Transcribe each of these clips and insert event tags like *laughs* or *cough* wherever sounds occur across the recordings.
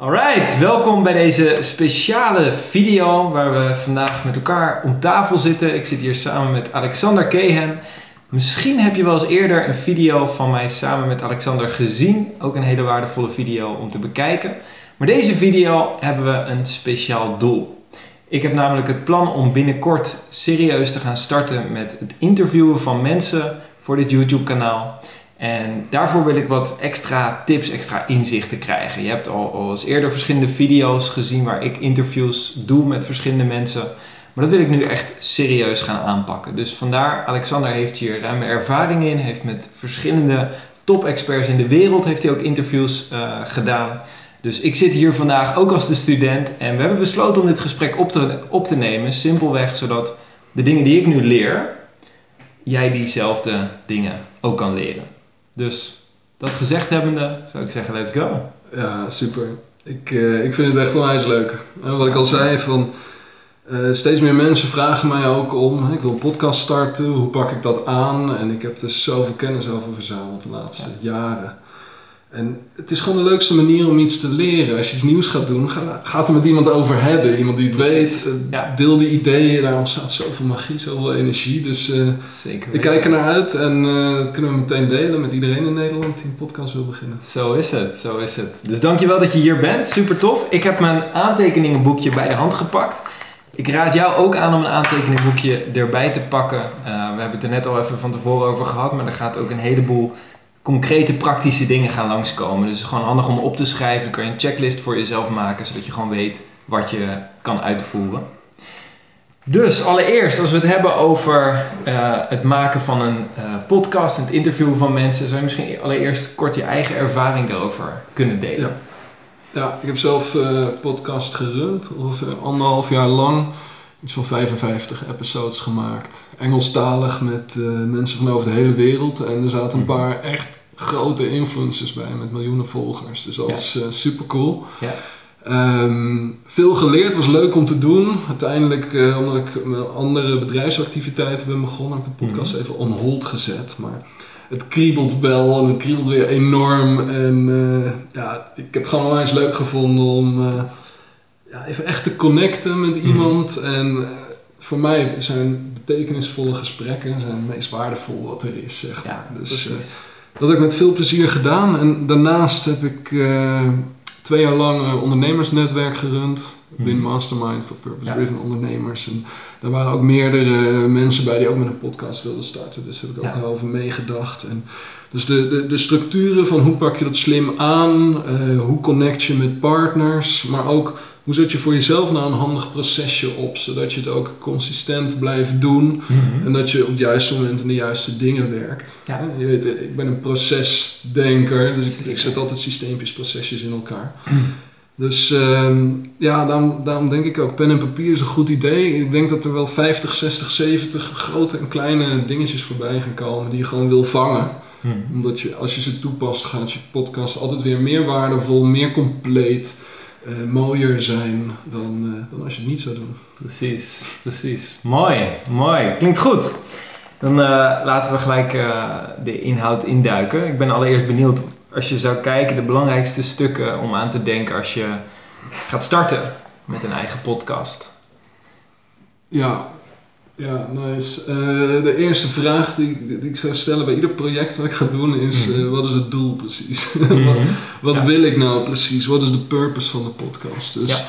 Alright, welkom bij deze speciale video waar we vandaag met elkaar om tafel zitten. Ik zit hier samen met Alexander Kehen. Misschien heb je wel eens eerder een video van mij samen met Alexander gezien. Ook een hele waardevolle video om te bekijken. Maar deze video hebben we een speciaal doel. Ik heb namelijk het plan om binnenkort serieus te gaan starten met het interviewen van mensen voor dit YouTube kanaal. En daarvoor wil ik wat extra tips, extra inzichten krijgen. Je hebt al, al eens eerder verschillende video's gezien waar ik interviews doe met verschillende mensen. Maar dat wil ik nu echt serieus gaan aanpakken. Dus vandaar, Alexander heeft hier ruime ervaring in, heeft met verschillende top-experts in de wereld heeft hij ook interviews uh, gedaan. Dus ik zit hier vandaag ook als de student en we hebben besloten om dit gesprek op te, op te nemen, simpelweg zodat de dingen die ik nu leer, jij diezelfde dingen ook kan leren. Dus dat gezegd hebbende zou ik zeggen, let's go. Ja, super. Ik, uh, ik vind het echt onwijs leuk. En wat ik al zei, van, uh, steeds meer mensen vragen mij ook om, ik wil een podcast starten, hoe pak ik dat aan? En ik heb er zoveel kennis over verzameld de laatste ja. jaren. En het is gewoon de leukste manier om iets te leren. Als je iets nieuws gaat doen, ga, ga het er met iemand over hebben. Iemand die het weet. Ja. Deel die ideeën. Daar ontstaat zoveel magie, zoveel energie. Dus uh, Zeker ik kijk er naar uit. En uh, dat kunnen we meteen delen met iedereen in Nederland die een podcast wil beginnen. Zo is het, zo is het. Dus dankjewel dat je hier bent. Super tof. Ik heb mijn aantekeningenboekje bij de hand gepakt. Ik raad jou ook aan om een aantekeningenboekje erbij te pakken. Uh, we hebben het er net al even van tevoren over gehad. Maar er gaat ook een heleboel concrete praktische dingen gaan langskomen. Dus het is gewoon handig om op te schrijven. Dan kan je een checklist voor jezelf maken, zodat je gewoon weet wat je kan uitvoeren. Dus allereerst, als we het hebben over uh, het maken van een uh, podcast en het interviewen van mensen, zou je misschien allereerst kort je eigen ervaring daarover kunnen delen. Ja, ja ik heb zelf uh, podcast gerund, ongeveer anderhalf jaar lang. Iets van 55 episodes gemaakt. Engelstalig met mensen van over de hele wereld. En er zaten een mhm. paar echt grote influencers bij met miljoenen volgers. Dus dat was uh, super cool. Ja. Um, veel geleerd, was leuk om te doen. Uiteindelijk, uh, omdat ik met andere bedrijfsactiviteiten ben begonnen, heb ik de podcast mhm. even on hold gezet. Maar het kriebelt wel en het kriebelt weer enorm. En ja, ik heb het gewoon wel eens leuk gevonden om ja, even echt te connecten met mhm. iemand. En voor mij zijn betekenisvolle gesprekken zijn het meest waardevol wat er is. Zeg maar. Ja, dus, dat heb ik met veel plezier gedaan. En daarnaast heb ik uh, twee jaar lang een ondernemersnetwerk gerund. Win mhm. Mastermind voor Purpose Driven ondernemers. En daar waren ook meerdere mensen bij die ook met een podcast wilden starten. Dus daar heb ik ook ja. over meegedacht. En dus de, de, de structuren van hoe pak je dat slim aan, uh, hoe connect je met partners, maar ook hoe zet je voor jezelf nou een handig procesje op, zodat je het ook consistent blijft doen mhm. en dat je op het juiste moment aan de juiste dingen werkt. Ja. Je weet, ik ben een procesdenker, dus ik, ik zet altijd systeempjes, procesjes in elkaar. Mhm. Dus uh, ja, daarom, daarom, denk ik ook, pen en papier is een goed idee. Ik denk dat er wel 50, 60, 70 grote en kleine dingetjes voorbij gaan komen die je gewoon wil vangen. Mhm. Omdat je, als je ze toepast, gaat je podcast altijd weer meer waardevol, meer compleet uh, mooier zijn dan, uh, dan als je het niet zou doen. Precies, precies. Mooi, mooi. Klinkt goed. Dan uh, laten we gelijk de inhoud induiken. Ik ben allereerst benieuwd als je zou kijken de belangrijkste stukken om aan te denken als je gaat starten met een eigen podcast. Ja, ja, nice. Uh, de eerste vraag die, die, ik zou stellen bij ieder project wat ik ga doen is: uh, wat is het doel precies? *laughs* Mm wat, wat ja. wil ik nou precies? Wat is de purpose van de podcast? Dus ja.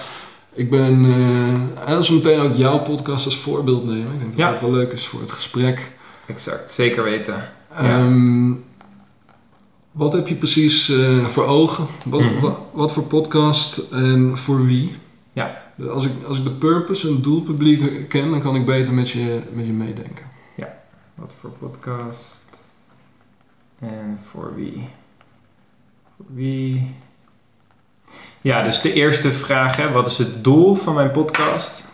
ik ben, uh, als we meteen ook jouw podcast als voorbeeld nemen, ik denk dat ja. dat wel leuk is voor het gesprek. Exact, zeker weten. Um, wat heb je precies voor ogen? Wat, mm wat, wat voor podcast en voor wie? Ja. Als ik, als ik de purpose en doelpubliek ken, dan kan ik beter met je, met je meedenken. Ja, wat voor podcast en voor wie? Voor wie? Ja, dus de eerste vraag, hè, wat is het doel van mijn podcast?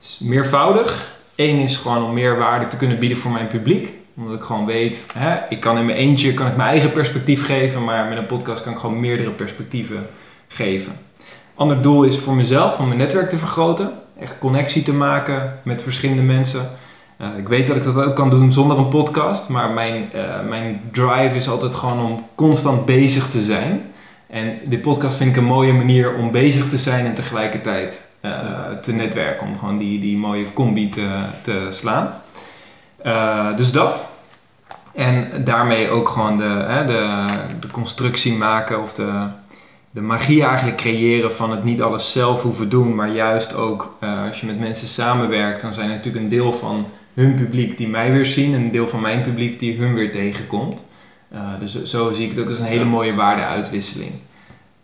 Is meervoudig. Eén is gewoon om meer waarde te kunnen bieden voor mijn publiek. Omdat ik gewoon weet, hè, ik kan in mijn eentje kan ik mijn eigen perspectief geven, maar met een podcast kan ik gewoon meerdere perspectieven geven. Ander doel is voor mezelf om mijn netwerk te vergroten. Echt connectie te maken met verschillende mensen. Uh, ik weet dat ik dat ook kan doen zonder een podcast. Maar mijn, uh, mijn drive is altijd gewoon om constant bezig te zijn. En dit podcast vind ik een mooie manier om bezig te zijn en tegelijkertijd eh, te netwerken. Om gewoon die, die mooie combi te, te slaan. Eh, dus dat. En daarmee ook gewoon de, hè, de, de constructie maken of de, de magie eigenlijk creëren van het niet alles zelf hoeven doen, maar juist ook eh, als je met mensen samenwerkt, dan zijn er natuurlijk een deel van hun publiek die mij weer zien en een deel van mijn publiek die hun weer tegenkomt. Eh, dus zo zie ik het ook als een hele mooie waardeuitwisseling.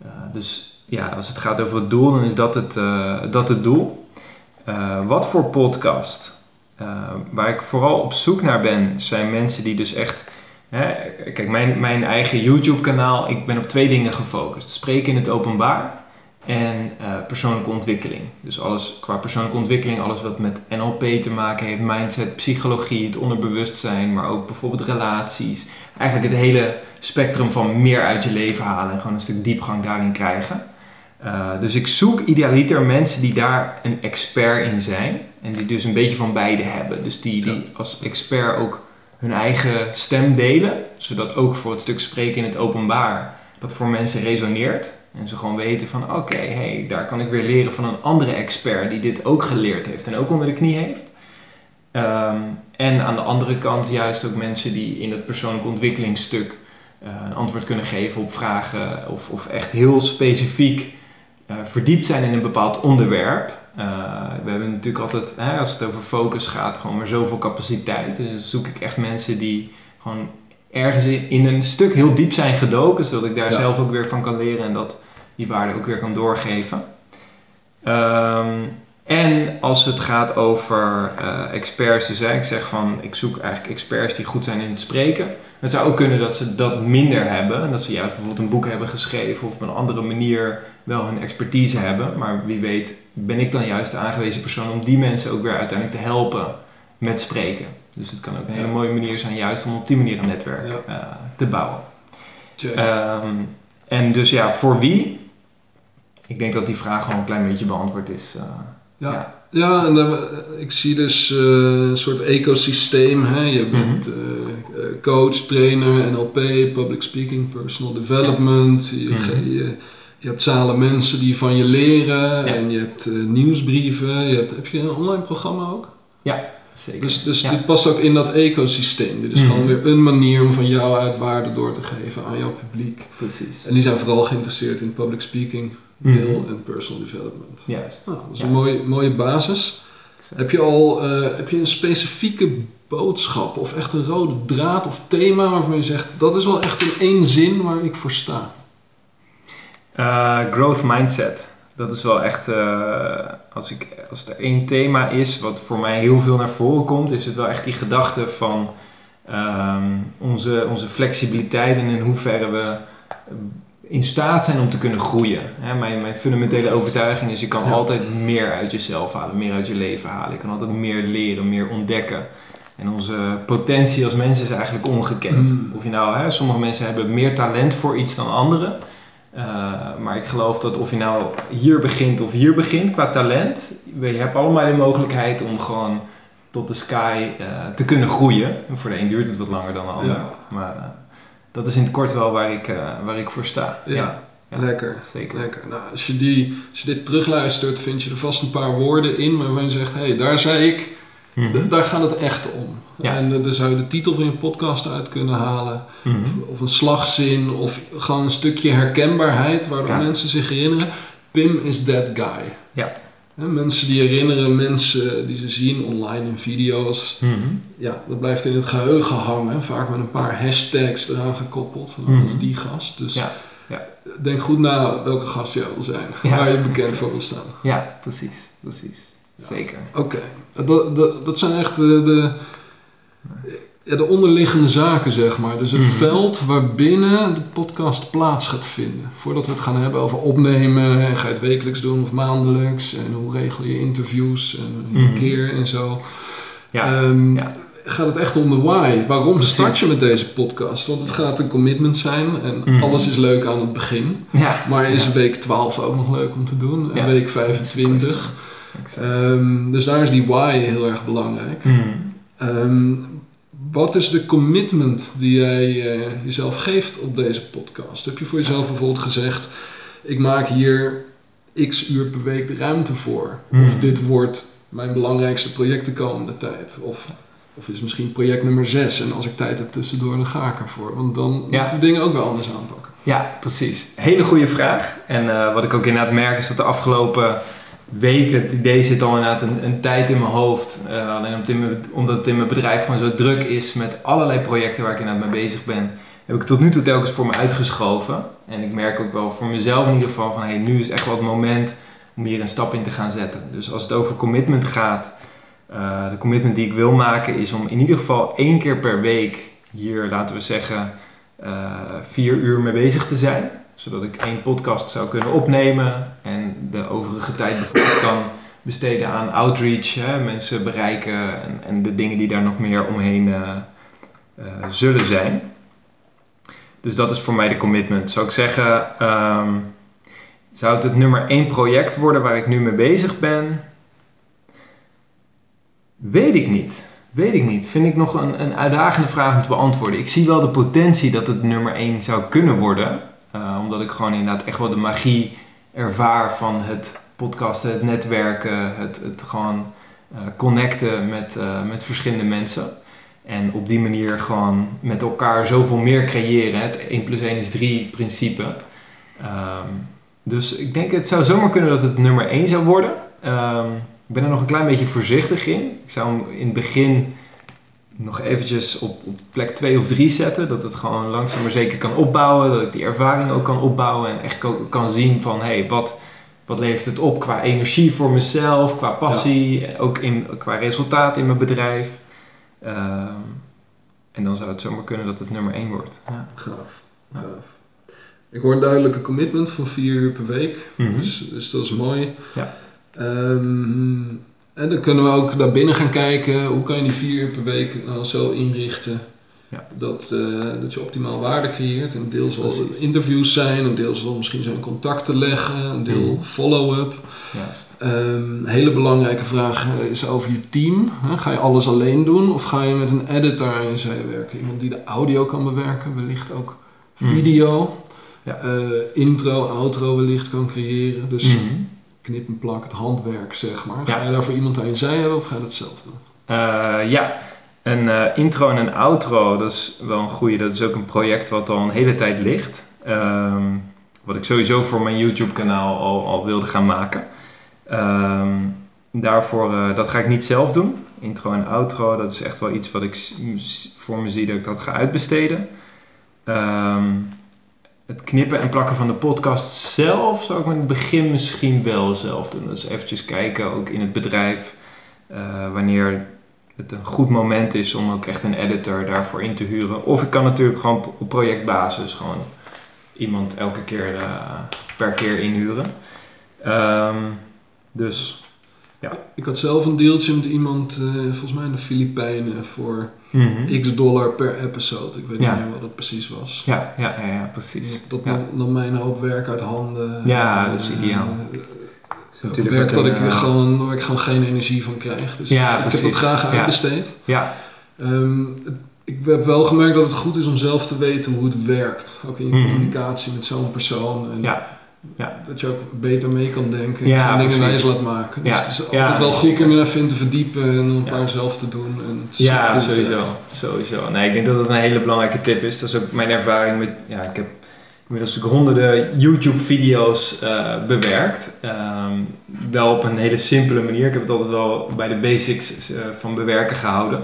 Eh, dus ja, als het gaat over het doel, dan is dat het, dat het doel. Wat voor podcast? Eh, waar ik vooral op zoek naar ben, zijn mensen die dus echt. Hè, kijk, mijn, mijn eigen YouTube-kanaal, ik ben op twee dingen gefocust: spreken in het openbaar en eh, persoonlijke ontwikkeling. Dus alles qua persoonlijke ontwikkeling, alles wat met NLP te maken heeft, mindset, psychologie, het onderbewustzijn, maar ook bijvoorbeeld relaties. Eigenlijk het hele spectrum van meer uit je leven halen en gewoon een stuk diepgang daarin krijgen. Uh, dus ik zoek idealiter mensen die daar een expert in zijn. En die dus een beetje van beide hebben. Dus die, die als expert ook hun eigen stem delen. Zodat ook voor het stuk spreken in het openbaar dat voor mensen resoneert. En ze gewoon weten van oké, okay, hey, daar kan ik weer leren van een andere expert die dit ook geleerd heeft en ook onder de knie heeft. Um, en aan de andere kant juist ook mensen die in het persoonlijke ontwikkelingsstuk uh, een antwoord kunnen geven op vragen of, of echt heel specifiek verdiept zijn in een bepaald onderwerp. Uh, we hebben natuurlijk altijd, hè, als het over focus gaat, gewoon maar zoveel capaciteit. Dus zoek ik echt mensen die gewoon ergens in, in een stuk heel diep zijn gedoken, zodat ik daar ja. zelf ook weer van kan leren en dat die waarde ook weer kan doorgeven. Um, en als het gaat over uh, experts, dus ik zeg van ik zoek eigenlijk experts die goed zijn in het spreken. Het zou ook kunnen dat ze dat minder hebben. En dat ze juist bijvoorbeeld een boek hebben geschreven of op een andere manier wel hun expertise hebben. Maar wie weet ben ik dan juist de aangewezen persoon om die mensen ook weer uiteindelijk te helpen met spreken. Dus het kan ook een hele mooie manier zijn juist om op die manier een netwerk ja. uh, te bouwen. Um, en dus ja, voor wie? Ik denk dat die vraag gewoon een klein beetje beantwoord is. Uh, ja. ja. Ja, en uh, ik zie dus uh, een soort ecosysteem. Hè? Je bent uh, coach, trainer, NLP, public speaking, personal development. Je, Mhm. je, je hebt zalen mensen die van je leren. Ja. En je hebt nieuwsbrieven. Je hebt, heb je een online programma ook? Zeker. Dus, dus Ja. dit past ook in dat ecosysteem. Dit is Mhm. gewoon weer een manier om van jou uit waarde door te geven aan jouw publiek. Precies. En die zijn vooral geïnteresseerd in public speaking, deel Mhm. en personal development. Juist. Nou, dat is Ja. een mooie, mooie basis. Heb je al eh, heb je een specifieke boodschap of echt een rode draad of thema waarvan je zegt dat is wel echt in één zin waar ik voor sta? Eh, growth mindset. Dat is wel echt, eh, als, ik, als er één thema is wat voor mij heel veel naar voren komt, is het wel echt die gedachte van ehm, onze, onze flexibiliteit en in hoeverre we in staat zijn om te kunnen groeien. Hè, mijn, mijn fundamentele overtuiging is je kan Ja. altijd meer uit jezelf halen, meer uit je leven halen. Je kan altijd meer leren, meer ontdekken. En onze potentie als mensen is eigenlijk ongekend. Mm. Of je nou, hè, sommige mensen hebben meer talent voor iets dan anderen. Uh, maar ik geloof dat of je nou hier begint of hier begint qua talent, je hebt allemaal de mogelijkheid om gewoon tot de sky uh, te kunnen groeien. En voor de een duurt het wat langer dan de ander. Ja. Maar uh, dat is in het kort wel waar ik, waar ik voor sta. Ja, Ja, lekker. zeker. lekker. Nou, als, je die, als je dit terugluistert, vind je er vast een paar woorden in waarvan je zegt: hé, hey, daar zei ik, Mhm. daar gaat het echt om. Ja. En uh, daar zou je de titel van je podcast uit kunnen halen. Mhm. Of, of een slagzin, of gewoon een stukje herkenbaarheid waardoor Ja. mensen zich herinneren. Pim is that guy. Ja. Hè, mensen die herinneren mensen die ze zien online in video's. Mhm. Ja, dat blijft in het geheugen hangen. Vaak met een paar hashtags eraan gekoppeld. Van Mhm. die gast. Dus Ja, ja. denk goed na welke gast jij wil zijn. Ja. Waar je bekend voor wil staan. ja, precies. precies. Zeker. Oké, dat, dat, dat zijn echt de, de, ja, de onderliggende zaken, zeg maar. Dus het Mhm. veld waarbinnen de podcast plaats gaat vinden. Voordat we het gaan hebben over opnemen, en ga je het wekelijks doen of maandelijks, en hoe regel je interviews en een Mhm. keer en zo. Ja. Ehm, ja. Gaat het echt om de why? Waarom Precies. start je met deze podcast? Want het gaat een commitment zijn en Mhm. alles is leuk aan het begin. ja. Maar is ja. week 12 ook nog leuk om te doen? En Ja. week 25? Ehm, dus daar is die why heel erg belangrijk. Mhm. Ehm, wat is de commitment die jij eh, jezelf geeft op deze podcast? Heb je voor jezelf bijvoorbeeld gezegd: ik maak hier x uur per week de ruimte voor? Hmm. Of dit wordt mijn belangrijkste project de komende tijd? Of, of is het misschien project nummer 6 en als ik tijd heb tussendoor, dan ga ik ervoor? Want dan Ja. moeten we dingen ook wel anders aanpakken. Ja, precies. Hele goede vraag. En eh, wat ik ook inderdaad merk is dat de afgelopen weken, het idee zit al inderdaad een, tijd in mijn hoofd. Eh, alleen omdat het, in mijn, omdat het in mijn bedrijf gewoon zo druk is met allerlei projecten waar ik inderdaad mee bezig ben, heb ik tot nu toe telkens voor me uitgeschoven. En ik merk ook wel voor mezelf in ieder geval van hey, nu is echt wel het moment om hier een stap in te gaan zetten. Dus als het over commitment gaat, eh, de commitment die ik wil maken is om in ieder geval één keer per week hier, laten we zeggen, eh, vier uur mee bezig te zijn. Zodat ik één podcast zou kunnen opnemen en de overige tijd kan besteden aan outreach, hè, mensen bereiken en, en de dingen die daar nog meer omheen eh, eh, zullen zijn. Dus dat is voor mij de commitment. Zou ik zeggen, ehm, zou het het nummer één project worden waar ik nu mee bezig ben? Weet ik niet. Weet ik niet. Vind ik nog een, een uitdagende vraag om te beantwoorden. Ik zie wel de potentie dat het nummer 1 zou kunnen worden. Eh, omdat ik gewoon inderdaad echt wel de magie ervaar van het podcasten, het netwerken, het, het gewoon eh, connecten met, eh, met verschillende mensen. En op die manier gewoon met elkaar zoveel meer creëren. Het 1 plus 1 is 3 principe. Ehm, dus ik denk het zou zomaar kunnen dat het nummer 1 zou worden. Ehm, ik ben er nog een klein beetje voorzichtig in. Ik zou hem in het begin nog eventjes op, op plek 2 of 3 zetten. Dat het gewoon langzaam maar zeker kan opbouwen. Dat ik die ervaring ook kan opbouwen. En echt ook kan zien van hé, hey, wat, wat levert het op qua energie voor mezelf, qua passie. Ook in, qua resultaat in mijn bedrijf. Ehm, en dan zou het zomaar kunnen dat het nummer 1 wordt. Ja. Gaaf. Ja. Gaaf. Ik hoor een duidelijke commitment van vier uur per week. Mhm. Dus, dus dat is mooi. Ja. Ehm, en dan kunnen we ook naar binnen gaan kijken. Hoe kan je die vier uur per week nou zo inrichten Ja. dat, eh, dat je optimaal waarde creëert. Een deel zal Precies. interviews zijn, een deel zal misschien zijn contacten leggen, een deel Mhm. follow-up. Een hele belangrijke vraag eh, is over je team. Hè? Ga je alles alleen doen of ga je met een editor aan je zij werken? Iemand die de audio kan bewerken, wellicht ook Mhm. video, Ja. eh, intro, outro wellicht kan creëren. Dus knip en plak, het handwerk zeg maar. Ga je daarvoor iemand aan je zij hebben of ga je dat zelf doen? Eh, ja, een eh, intro en een outro, dat is wel een goede. Dat is ook een project wat al een hele tijd ligt. Ehm, wat ik sowieso voor mijn YouTube kanaal al, al wilde gaan maken. Ehm, daarvoor, eh, dat ga ik niet zelf doen. Intro en outro, dat is echt wel iets wat ik voor me zie dat ik dat ga uitbesteden. Ehm, het knippen en plakken van de podcast zelf zou ik in het begin misschien wel zelf doen. Dus eventjes kijken, ook in het bedrijf, eh, wanneer het een goed moment is om ook echt een editor daarvoor in te huren. Of ik kan natuurlijk gewoon op- projectbasis gewoon iemand elke keer eh, per keer inhuren. Ehm, dus Ik had zelf een deeltje met iemand, eh, volgens mij in de Filipijnen, voor mhm. x dollar per episode. Ik weet Ja. niet meer wat het precies was. ja, ja, ja, ja, precies. Dat Ja. nam, nam mij een hoop werk uit handen. Ja, dat is Eh, ideaal. eh, is natuurlijk werk dat ik, eh, gewoon, waar ik gewoon geen energie van krijg. Dus Ja, ik heb dat graag Ja. uitbesteed. Ja, Ehm, ik heb wel gemerkt dat het goed is om zelf te weten hoe het werkt. Ook in je Mhm. communicatie met zo'n persoon. En ja, ja. Dat je ook beter mee kan denken. Ja, en dingen wijs laat maken. Dus Ja. het is altijd Ja, wel goed om je even in te verdiepen en een Ja. paar zelf te doen. En Ja, sowieso. sowieso. Nee, ik denk dat het een hele belangrijke tip is. Dat is ook mijn ervaring met, ja, ik heb inmiddels ook honderden YouTube-video's eh, bewerkt. Ehm, wel op een hele simpele manier. Ik heb het altijd wel bij de basics eh, van bewerken gehouden.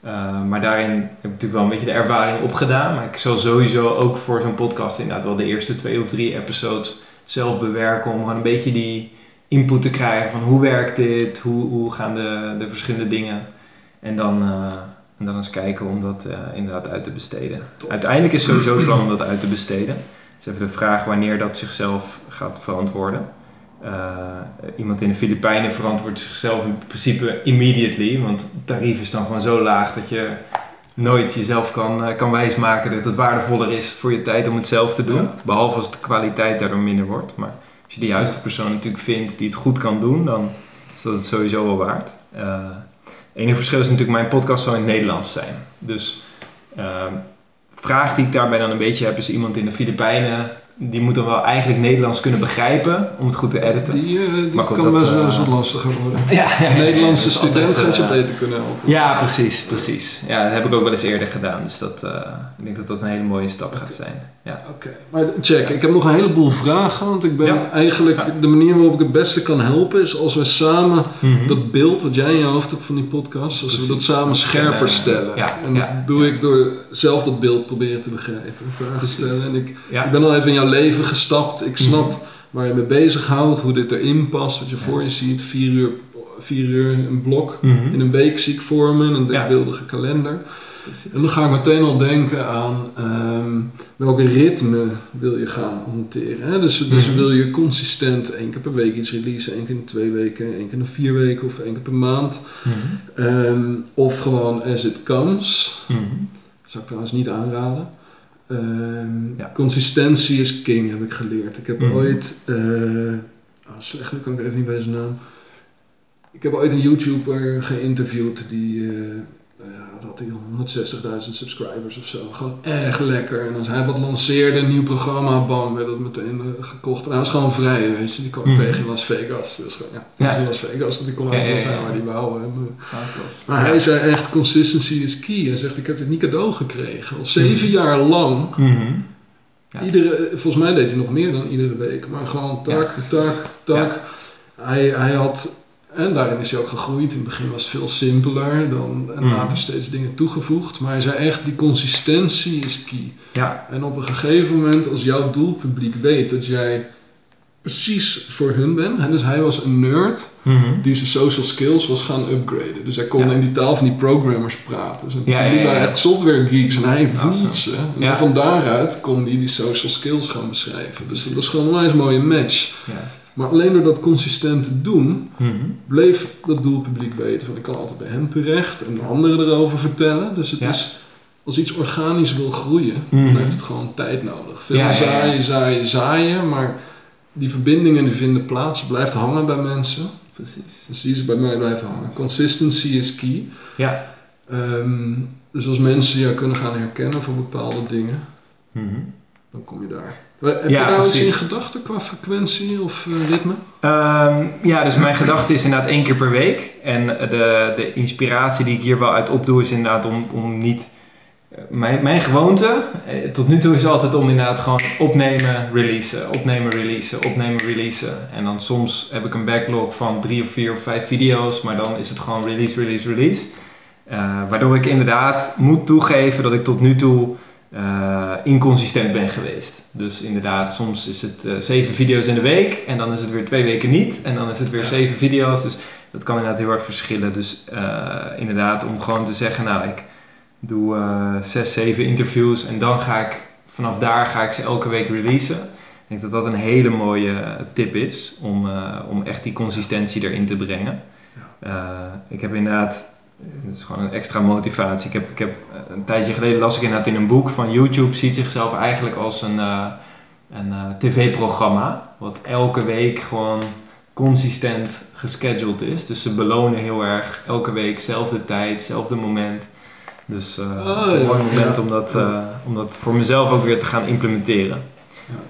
Eh, maar daarin heb ik natuurlijk wel een beetje de ervaring opgedaan. Maar ik zal sowieso ook voor zo'n podcast inderdaad wel de eerste twee of drie episodes zelf bewerken. Om gewoon een beetje die input te krijgen van hoe werkt dit, hoe, hoe gaan de, de verschillende dingen. En dan, eh, en dan eens kijken om dat eh, inderdaad uit te besteden. Uiteindelijk is sowieso het plan om dat uit te besteden. Dus even de vraag wanneer dat zichzelf gaat verantwoorden. Eh, iemand in de Filipijnen verantwoordt zichzelf in principe immediately. Want het tarief is dan gewoon zo laag dat je nooit jezelf kan, eh, kan wijsmaken dat het waardevoller is voor je tijd om het zelf te doen. Ja. Behalve als de kwaliteit daardoor minder wordt. Maar als je de juiste persoon natuurlijk vindt die het goed kan doen, dan is dat het sowieso wel waard. Eh, enige verschil is natuurlijk mijn podcast zou in het Nederlands zijn. Dus ehm, vraag die ik daarbij dan een beetje heb is iemand in de Filipijnen die moet dan wel eigenlijk Nederlands kunnen begrijpen om het goed te editen. Die, eh, Maar goed, kan dat, best wel eens eh, wat lastiger worden. *laughs* Ja, ja, ja, Nederlandse student gaat je beter kunnen helpen. Ja, precies, precies. Ja, dat heb ik ook wel eens eerder gedaan. Dus dat, eh, ik denk dat dat een hele mooie stap gaat zijn. Ja. Oké, maar check, ik heb nog een heleboel vragen, want ik ben eigenlijk, de manier waarop ik het beste kan helpen is als we samen Mhm. dat beeld wat jij in je hoofd hebt van die podcast, als we dat samen scherper En, stellen. en dat doe ik door zelf dat beeld proberen te begrijpen, vragen stellen. En ik, ik ben al even in jouw leven gestapt, ik snap Mhm. waar je mee bezighoudt, hoe dit erin past, wat je voor je ziet, vier uur, vier uur een blok. Mhm. In een week zie ik vormen, een denkbeeldige kalender. Precies. En dan ga ik meteen al denken aan ehm, welke ritme wil je gaan hanteren. Hè? Dus, dus Mhm. wil je consistent één keer per week iets releasen, één keer in twee weken, één keer in vier weken of één keer per maand. Ehm, of gewoon as it comes. Zou ik trouwens niet aanraden. Ehm, Ja. Consistentie is king, heb ik geleerd. Ik heb Mhm. ooit, eh ah, slecht, kan ik even niet bij zijn naam. Ik heb ooit een YouTuber geïnterviewd die, eh ja, had hij dan, 160.000 subscribers of zo. Gewoon echt lekker. En als hij wat lanceerde, een nieuw programma, bam, werd dat meteen eh, gekocht. En hij was gewoon vrij, weet je. Die kwam Mhm. tegen in Las Vegas. Dus gewoon, ja, Ja. in Las Vegas, dat die kon ja, ja, zijn waar die wou. En, eh, maar hij zei echt, consistency is key. Hij zegt, ik heb dit niet cadeau gekregen. Al zeven jaar lang. Ja. Iedere, volgens mij deed hij nog meer dan iedere week. Maar gewoon tak, tak, tak. Hij, hij had, en daarin is hij ook gegroeid. In het begin was het veel simpeler. Dan, en Mhm. later steeds dingen toegevoegd. Maar hij zei echt, die consistentie is key. Ja. En op een gegeven moment, als jouw doelpubliek weet dat jij precies voor hun bent. Hè, dus hij was een nerd Mhm. die zijn social skills was gaan upgraden. Dus hij kon Ja. in die taal van die programmers praten. Dus Ja, die waren echt software geeks en hij Awesome. voelt ze. En van daaruit kon hij die social skills gaan beschrijven. Dus dat was gewoon een mooie match. Juist. Maar alleen door dat consistent te doen, Mhm. bleef dat doelpubliek weten van ik kan altijd bij hem terecht en anderen erover vertellen. Dus het is, als iets organisch wil groeien, Mhm. dan heeft het gewoon tijd nodig. Veel zaaien, zaaien, zaaien, maar die verbindingen die vinden plaats, het blijft hangen bij mensen. Precies. Dus die is bij mij blijven hangen. Consistency is key. Ja. Ehm, dus als mensen jou kunnen gaan herkennen voor bepaalde dingen, Mhm. dan kom je daar. Heb Ja, je nou iets precies. in gedachten qua frequentie of eh, ritme? Ehm, ja, dus mijn gedachte is inderdaad één keer per week. En de, de inspiratie die ik hier wel uit opdoe is inderdaad om, om niet... eh, Mijn, mijn gewoonte eh, tot nu toe is altijd om inderdaad gewoon opnemen, releasen, opnemen, releasen, opnemen, releasen. En dan soms heb ik een backlog van drie of vier of vijf video's, maar dan is het gewoon release, release, release. Eh, waardoor ik inderdaad moet toegeven dat ik tot nu toe inconsistent ben geweest. Dus inderdaad, soms is het zeven video's in de week en dan is het weer twee weken niet en dan is het weer Ja. zeven video's. Dus dat kan inderdaad heel erg verschillen. Dus inderdaad, om gewoon te zeggen, nou, ik doe eh, zes, zeven interviews en dan ga ik vanaf daar ga ik ze elke week releasen. Ik denk dat dat een hele mooie tip is om, eh, om echt die consistentie erin te brengen. Eh, ik heb inderdaad, het is gewoon een extra motivatie. Ik heb, ik heb een tijdje geleden las ik inderdaad in een boek van YouTube ziet zichzelf eigenlijk als een, een tv-programma. Wat elke week gewoon consistent gescheduled is. Dus ze belonen heel erg elke week, zelfde tijd, zelfde moment. Dus eh Oh, het is een mooi moment ja. om, dat, eh, om dat voor mezelf ook weer te gaan implementeren.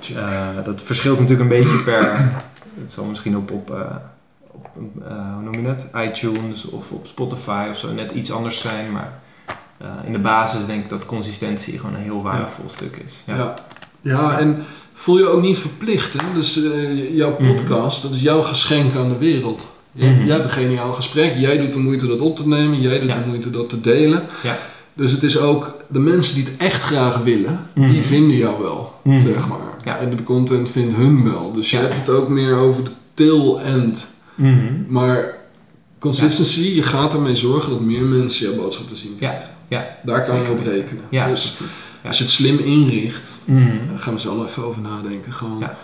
Ja. Eh, dat verschilt natuurlijk een beetje per. Het zal misschien op, op, op hoe noem je het? iTunes of op Spotify of zo net iets anders zijn. Maar in de basis denk ik dat consistentie gewoon een heel waardevol stuk is. Ja. Ja. Ja. en voel je ook niet verplicht. Hè? Dus jouw Mhm. podcast, dat is jouw geschenk aan de wereld. Jij, Mhm. jij hebt een geniaal gesprek, jij doet de moeite dat op te nemen, jij doet Ja. de moeite dat te delen. Ja. Dus het is ook, de mensen die het echt graag willen, Mhm. die vinden jou wel, Mhm. zeg maar. Ja. En de content vindt hun wel. Dus je hebt het ook meer over de tail end. Mhm. Maar consistency, je gaat ermee zorgen dat meer mensen jouw boodschap te zien krijgen. Ja, Daar kan je op rekenen. Ja, dus precies. Ja. als je het slim inricht, Mhm. gaan we zo nog even over nadenken. Gewoon, Ja.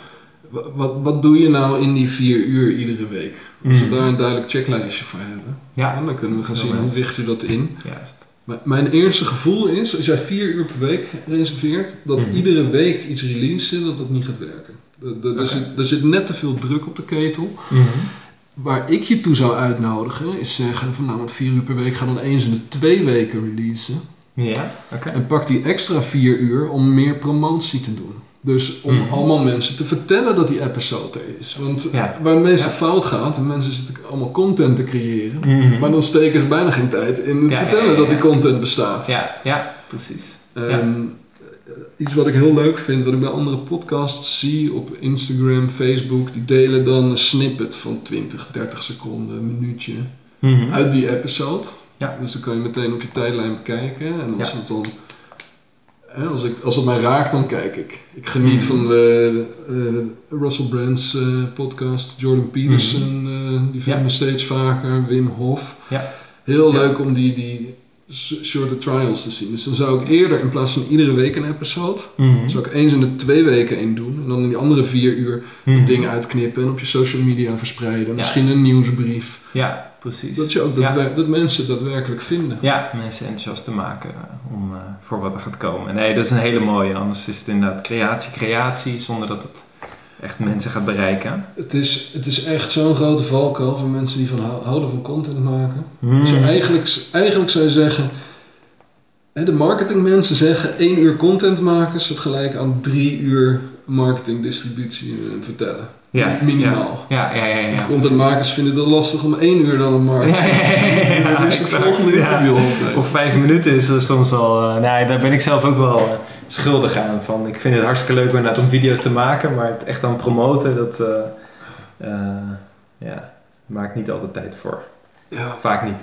wat, wat doe je nou in die vier uur iedere week? Als we Mhm. daar een duidelijk checklijstje voor hebben, Ja, dan kunnen we gaan zien hoe richt je dat in. juist. Mijn eerste gevoel is, als jij vier uur per week reserveert, dat Mhm. iedere week iets releasen, dat dat niet gaat werken. Er, zit, er zit net te veel druk op de ketel. Mhm. waar ik je toe zou uitnodigen is zeggen van nou met vier uur per week ga dan eens in de twee weken releasen. Ja, oké. En pak die extra vier uur om meer promotie te doen. Dus om Mhm. allemaal mensen te vertellen dat die episode er is. Want Ja. waar het meeste Ja. fout gaat, en mensen zitten allemaal content te creëren. Mhm. Maar dan steken ze bijna geen tijd in het Ja, vertellen dat die content bestaat. Ja, ja, precies. Ehm, Iets wat ik heel leuk vind, wat ik bij andere podcasts zie op Instagram, Facebook, die delen dan een snippet van 20, 30 seconden, een minuutje Mhm. uit die episode. Ja. Dus dan kan je meteen op je tijdlijn bekijken. En als het dan. Hè, Als, ik, als het mij raakt, dan kijk ik. Ik geniet Mhm. van de, eh, Russell Brand's eh, podcast, Jordan Peterson, eh, die vinden Ja. we steeds vaker, Wim Hof. Ja. Heel Ja. leuk om die, die shorter trials te zien. Dus dan zou ik eerder in plaats van iedere week een episode, Mhm. zou ik eens in de twee weken één doen. En dan in die andere vier uur Mhm. dingen uitknippen en op je social media verspreiden. Ja. Misschien een nieuwsbrief. Ja, precies. Dat, je ook Ja. daadwer- dat mensen daadwerkelijk vinden. Ja, mensen enthousiast te maken eh, om, eh, voor wat er gaat komen. Nee, dat is een hele mooie. Anders is het inderdaad creatie, creatie, zonder dat het echt mensen gaat bereiken. Het is, het is echt zo'n grote valkuil voor mensen die van hou- houden van content maken. Mhm. Dus eigenlijk, eigenlijk zou je zeggen, de marketingmensen zeggen één uur content maken staat gelijk aan drie uur marketing, distributie en vertellen. Ja, Minimaal. Ja, ja, ja. ja, ja, Contentmakers vinden het lastig om één uur dan een marketing. Ja, ja, ja, ja, ja, *laughs* dus het ja. Of vijf minuten is er soms al. eh, nee, daar ben ik zelf ook wel eh, schuldig aan. Van, ik vind het hartstikke leuk inderdaad om video's te maken, maar het echt aan promoten, dat. eh eh, ja, daar maak ik niet altijd tijd voor. Ja. Vaak niet.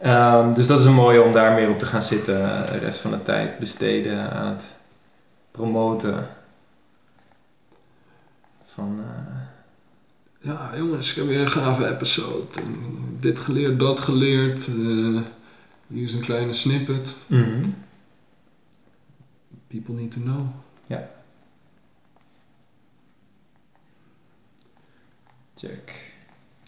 Ehm, dus dat is een mooie om daar meer op te gaan zitten. De rest van de tijd besteden aan het promoten. Van. eh, ja, jongens, ik heb weer een gave episode. Dit geleerd, dat geleerd. hier is een kleine snippet. mhm. People need to know. Check.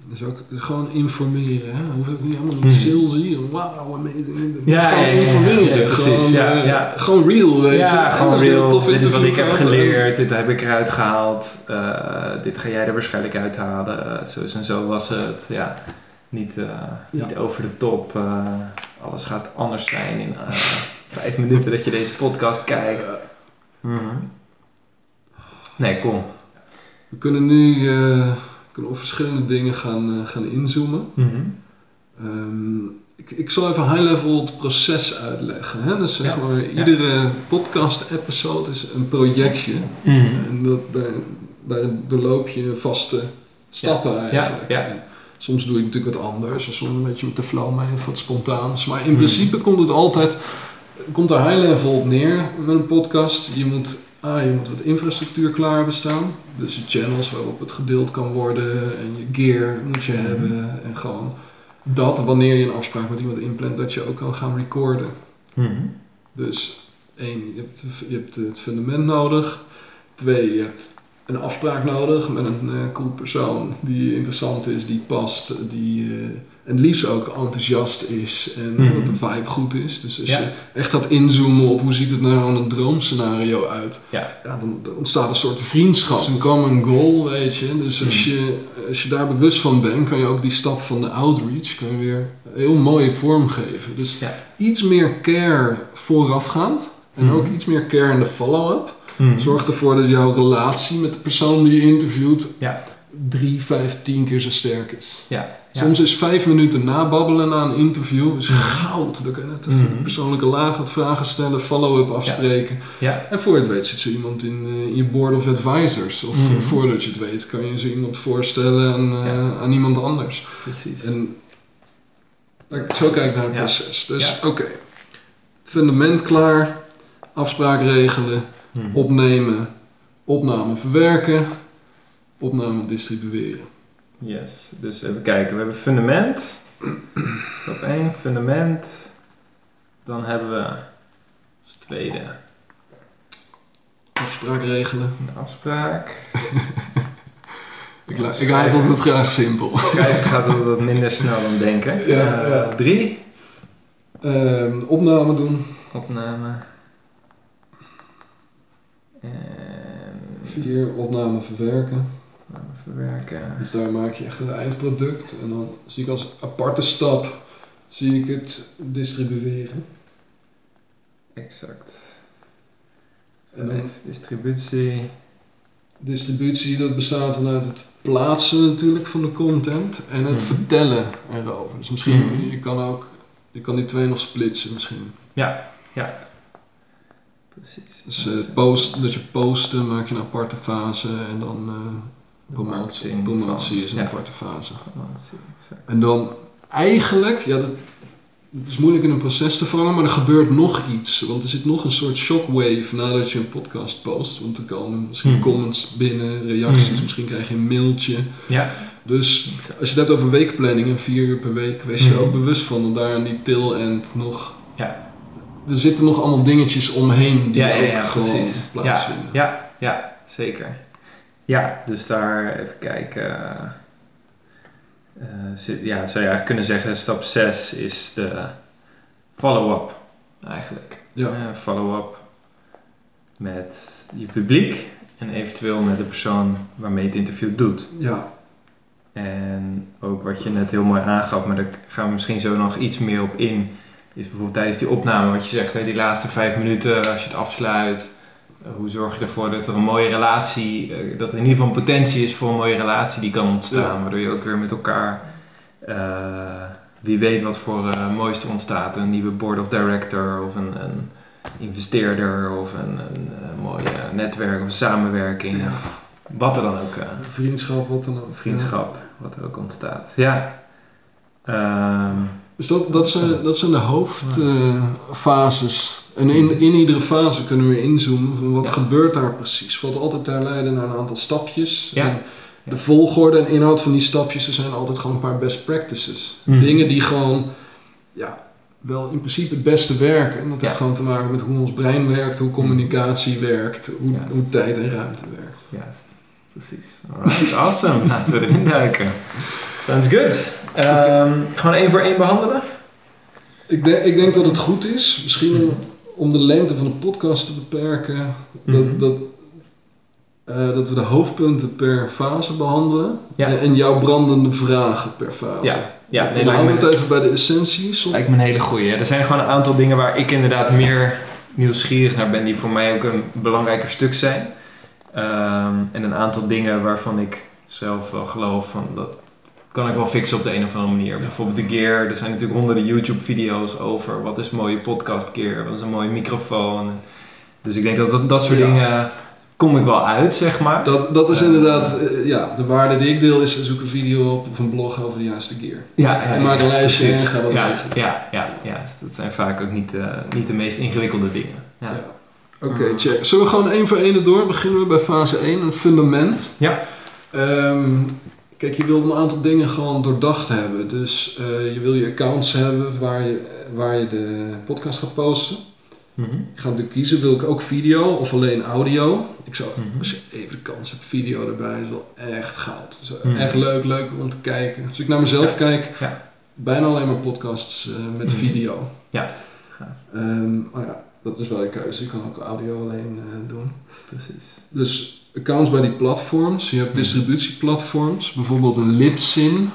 Dus ook gewoon informeren. Hè? Hoef ik niet allemaal een sales hier. Wauw, amazing. Ja, gewoon ja, ja, informeren. ja, precies, Gewoon, ja, eh, ja. gewoon real, weet je. Ja, gewoon real. tof Dit is wat ik heb geleerd, dit heb ik eruit gehaald. eh, dit ga jij er waarschijnlijk uithalen. zo is en zo was het. Ja, niet, eh, Ja. niet over de top. eh, alles gaat anders zijn in eh, vijf minuten dat je deze podcast kijkt. Mhm. Nee, kom. we kunnen nu eh, kunnen op verschillende dingen gaan, eh, gaan inzoomen. Mhm. Ehm, ik, ik zal even high-level het proces uitleggen. Hè? Dus zeg Ja, maar, ja. iedere podcast-episode is een projectje. Mhm. En dat, daar, daarin doorloop je vaste stappen eigenlijk. ja. Soms doe je natuurlijk wat anders, soms een beetje met de flow mee of wat spontaans. Maar in Hmm. principe komt het altijd, komt er high level op neer met een podcast. Je moet, ah, je moet wat infrastructuur klaar bestaan. Dus je channels waarop het gedeeld kan worden en je gear moet je Mhm. hebben. En gewoon dat wanneer je een afspraak met iemand inplant, dat je ook kan gaan recorden. Mhm. Dus één, je hebt, je hebt het fundament nodig. Twee, je hebt een afspraak nodig met een eh, cool persoon die interessant is, die past, die eh, en liefst ook enthousiast is en Mhm. dat de vibe goed is. Dus als Ja. je echt gaat inzoomen op hoe ziet het nou een droomscenario uit, Ja. dan, dan ontstaat een soort vriendschap. een common goal, weet je. Dus als Mhm. je, als je daar bewust van bent, kan je ook die stap van de outreach kan je weer heel mooi vormgeven. Dus Ja. iets meer care voorafgaand en Mhm. ook iets meer care in de follow-up. Mhm. Zorg ervoor dat jouw relatie met de persoon die je interviewt Ja. drie, vijf, tien keer zo sterk is. Ja. Ja. Soms is vijf minuten nababbelen na een interview is goud. Dan kan je net Mhm. persoonlijke laag wat vragen stellen, follow-up afspreken. Ja. En voor je het weet zit zo iemand in, eh, in je board of advisors. Of Mhm. eh, voordat je het weet kan je zo iemand voorstellen aan, eh, aan iemand anders. Precies. En ik zo kijken naar het proces. Dus oké, fundament klaar, afspraak regelen, Mhm. opnemen, opname verwerken, opname distribueren. Yes, dus even kijken. We hebben fundament. Stap 1, fundament. Dan hebben we als tweede Afspraak regelen. een afspraak. *laughs* Ik, ik het altijd graag simpel. Schrijven gaat het wat minder snel dan denken. Ja, ja. Drie, Ehm, opname doen. opname. En Vier, opname verwerken. Opname verwerken. Dus daar maak je echt het eindproduct. En dan zie ik als aparte stap zie ik het distribueren. Exact. En dan distributie. distributie, dat bestaat dan uit het plaatsen natuurlijk van de content en het Mhm. vertellen erover. Dus misschien, Mhm. je kan ook, je kan die twee nog splitsen misschien. Ja, ja. Precies. Dus eh, post, dat je posten maak je een aparte fase en dan eh De promotie, is een ja. aparte fase. Promotie, exact. En dan eigenlijk, ja, dat, het is moeilijk in een proces te vangen, maar er gebeurt nog iets. Want er zit nog een soort shockwave nadat je een podcast post. Want er komen misschien Hmm. comments binnen, reacties, Hmm. misschien krijg je een mailtje. Ja, Dus als je het hebt over weekplanning en vier uur per week, wees je Hmm. er ook bewust van dat daar aan die tail end nog. Ja. Er zitten nog allemaal dingetjes omheen die Ja, ja, ook ja, gewoon plaatsvinden. Ja, ja, zeker. Ja, dus daar even kijken. Eh, zit, ja, zou je eigenlijk kunnen zeggen, stap 6 is de follow-up eigenlijk. Ja. Eh, follow-up met je publiek en eventueel met de persoon waarmee je het interview doet. ja. En ook wat je net heel mooi aangaf, maar daar gaan we misschien zo nog iets meer op in. Is bijvoorbeeld tijdens die opname, wat je zegt, hè, die laatste vijf minuten als je het afsluit. eh, hoe zorg je ervoor dat er een mooie relatie, eh, dat er in ieder geval een potentie is voor een mooie relatie die kan ontstaan. Ja. Waardoor je ook weer met elkaar, eh, wie weet wat voor eh moois er ontstaat. Een nieuwe board of director of een, een investeerder of een, een, eh, mooi eh, netwerk of een samenwerking. Ja. Of wat er dan ook... eh, Vriendschap, wat dan ook. vriendschap, wat er ook ontstaat. Ja. Ehm, Dus dat, dat, zijn, dat zijn de hoofdfases. en in, in iedere fase kunnen we inzoomen van wat Ja. gebeurt daar precies. Valt altijd te herleiden naar een aantal stapjes. Ja. En de volgorde en inhoud van die stapjes er zijn altijd gewoon een paar best practices. Mhm. Dingen die gewoon ja, wel in principe het beste werken. En dat heeft Ja. gewoon te maken met hoe ons brein werkt, hoe communicatie werkt, hoe, hoe tijd en ruimte werkt. juist, precies. Alright, awesome. *laughs* Laten we erin duiken. Sounds good. Ehm, Gewoon één voor één behandelen? Ik, denk ik denk dat het goed is, misschien om, Mhm. om de lengte van de podcast te beperken, dat, Mhm. dat, eh, dat we de hoofdpunten per fase behandelen Ja. en, en jouw brandende vragen per fase. Ja, ja nee, houden we het even bij de essentie. Som- lijkt me een hele goeie. Er zijn gewoon een aantal dingen waar ik inderdaad meer nieuwsgierig naar ben, die voor mij ook een belangrijker stuk zijn. Ehm, en een aantal dingen waarvan ik zelf wel geloof van dat kan ik wel fixen op de een of andere manier. Bijvoorbeeld de gear. Er zijn natuurlijk honderden YouTube video's over wat is een mooie podcast gear, wat is een mooie microfoon. Dus ik denk dat dat, dat soort Ja. dingen kom ik wel uit, zeg maar. Dat, dat is Eh, inderdaad, eh, ja, de waarde die ik deel is zoek een video op of een blog over de juiste gear. Ja, En maak een lijstje en ga dat ja, ja, ja, ja, dat zijn vaak ook niet, eh, niet de meest ingewikkelde dingen. Ja. Oké, Mm. check. Zullen we gewoon één voor één door? Beginnen we bij fase 1, een fundament. Ja. Ehm, kijk, je wil een aantal dingen gewoon doordacht hebben. Dus eh, je wil je accounts hebben waar je, waar je de podcast gaat posten. Mhm. Je gaat natuurlijk kiezen, wil ik ook video of alleen audio? Ik zou, Mhm. als je even de kans hebt, video erbij is wel echt goud. Is Mhm. Echt leuk, leuk om te kijken. Als ik naar mezelf Ja. kijk, Ja. bijna alleen maar podcasts eh, met Mhm. video. Ja. Ehm, maar ja, dat is wel je keuze. Je kan ook audio alleen eh, doen. Precies. Dus accounts bij die platforms. Je hebt Mhm. distributieplatforms, bijvoorbeeld een Libsyn.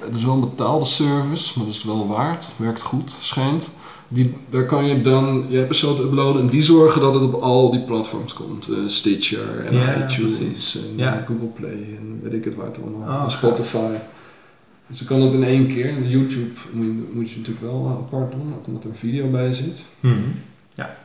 Dat is wel een betaalde service, maar dat is het wel waard. Werkt goed, schijnt. Die, daar kan je dan je episode uploaden en die zorgen dat het op al die platforms komt. Eh, Stitcher en Ja, iTunes precies. en Ja. eh, Google Play en weet ik het waar het allemaal. Oh, en gaaf. Spotify. Dus dan kan het in één keer. YouTube moet je, moet je natuurlijk wel eh, apart doen, ook omdat er een video bij zit. Mhm. Ja.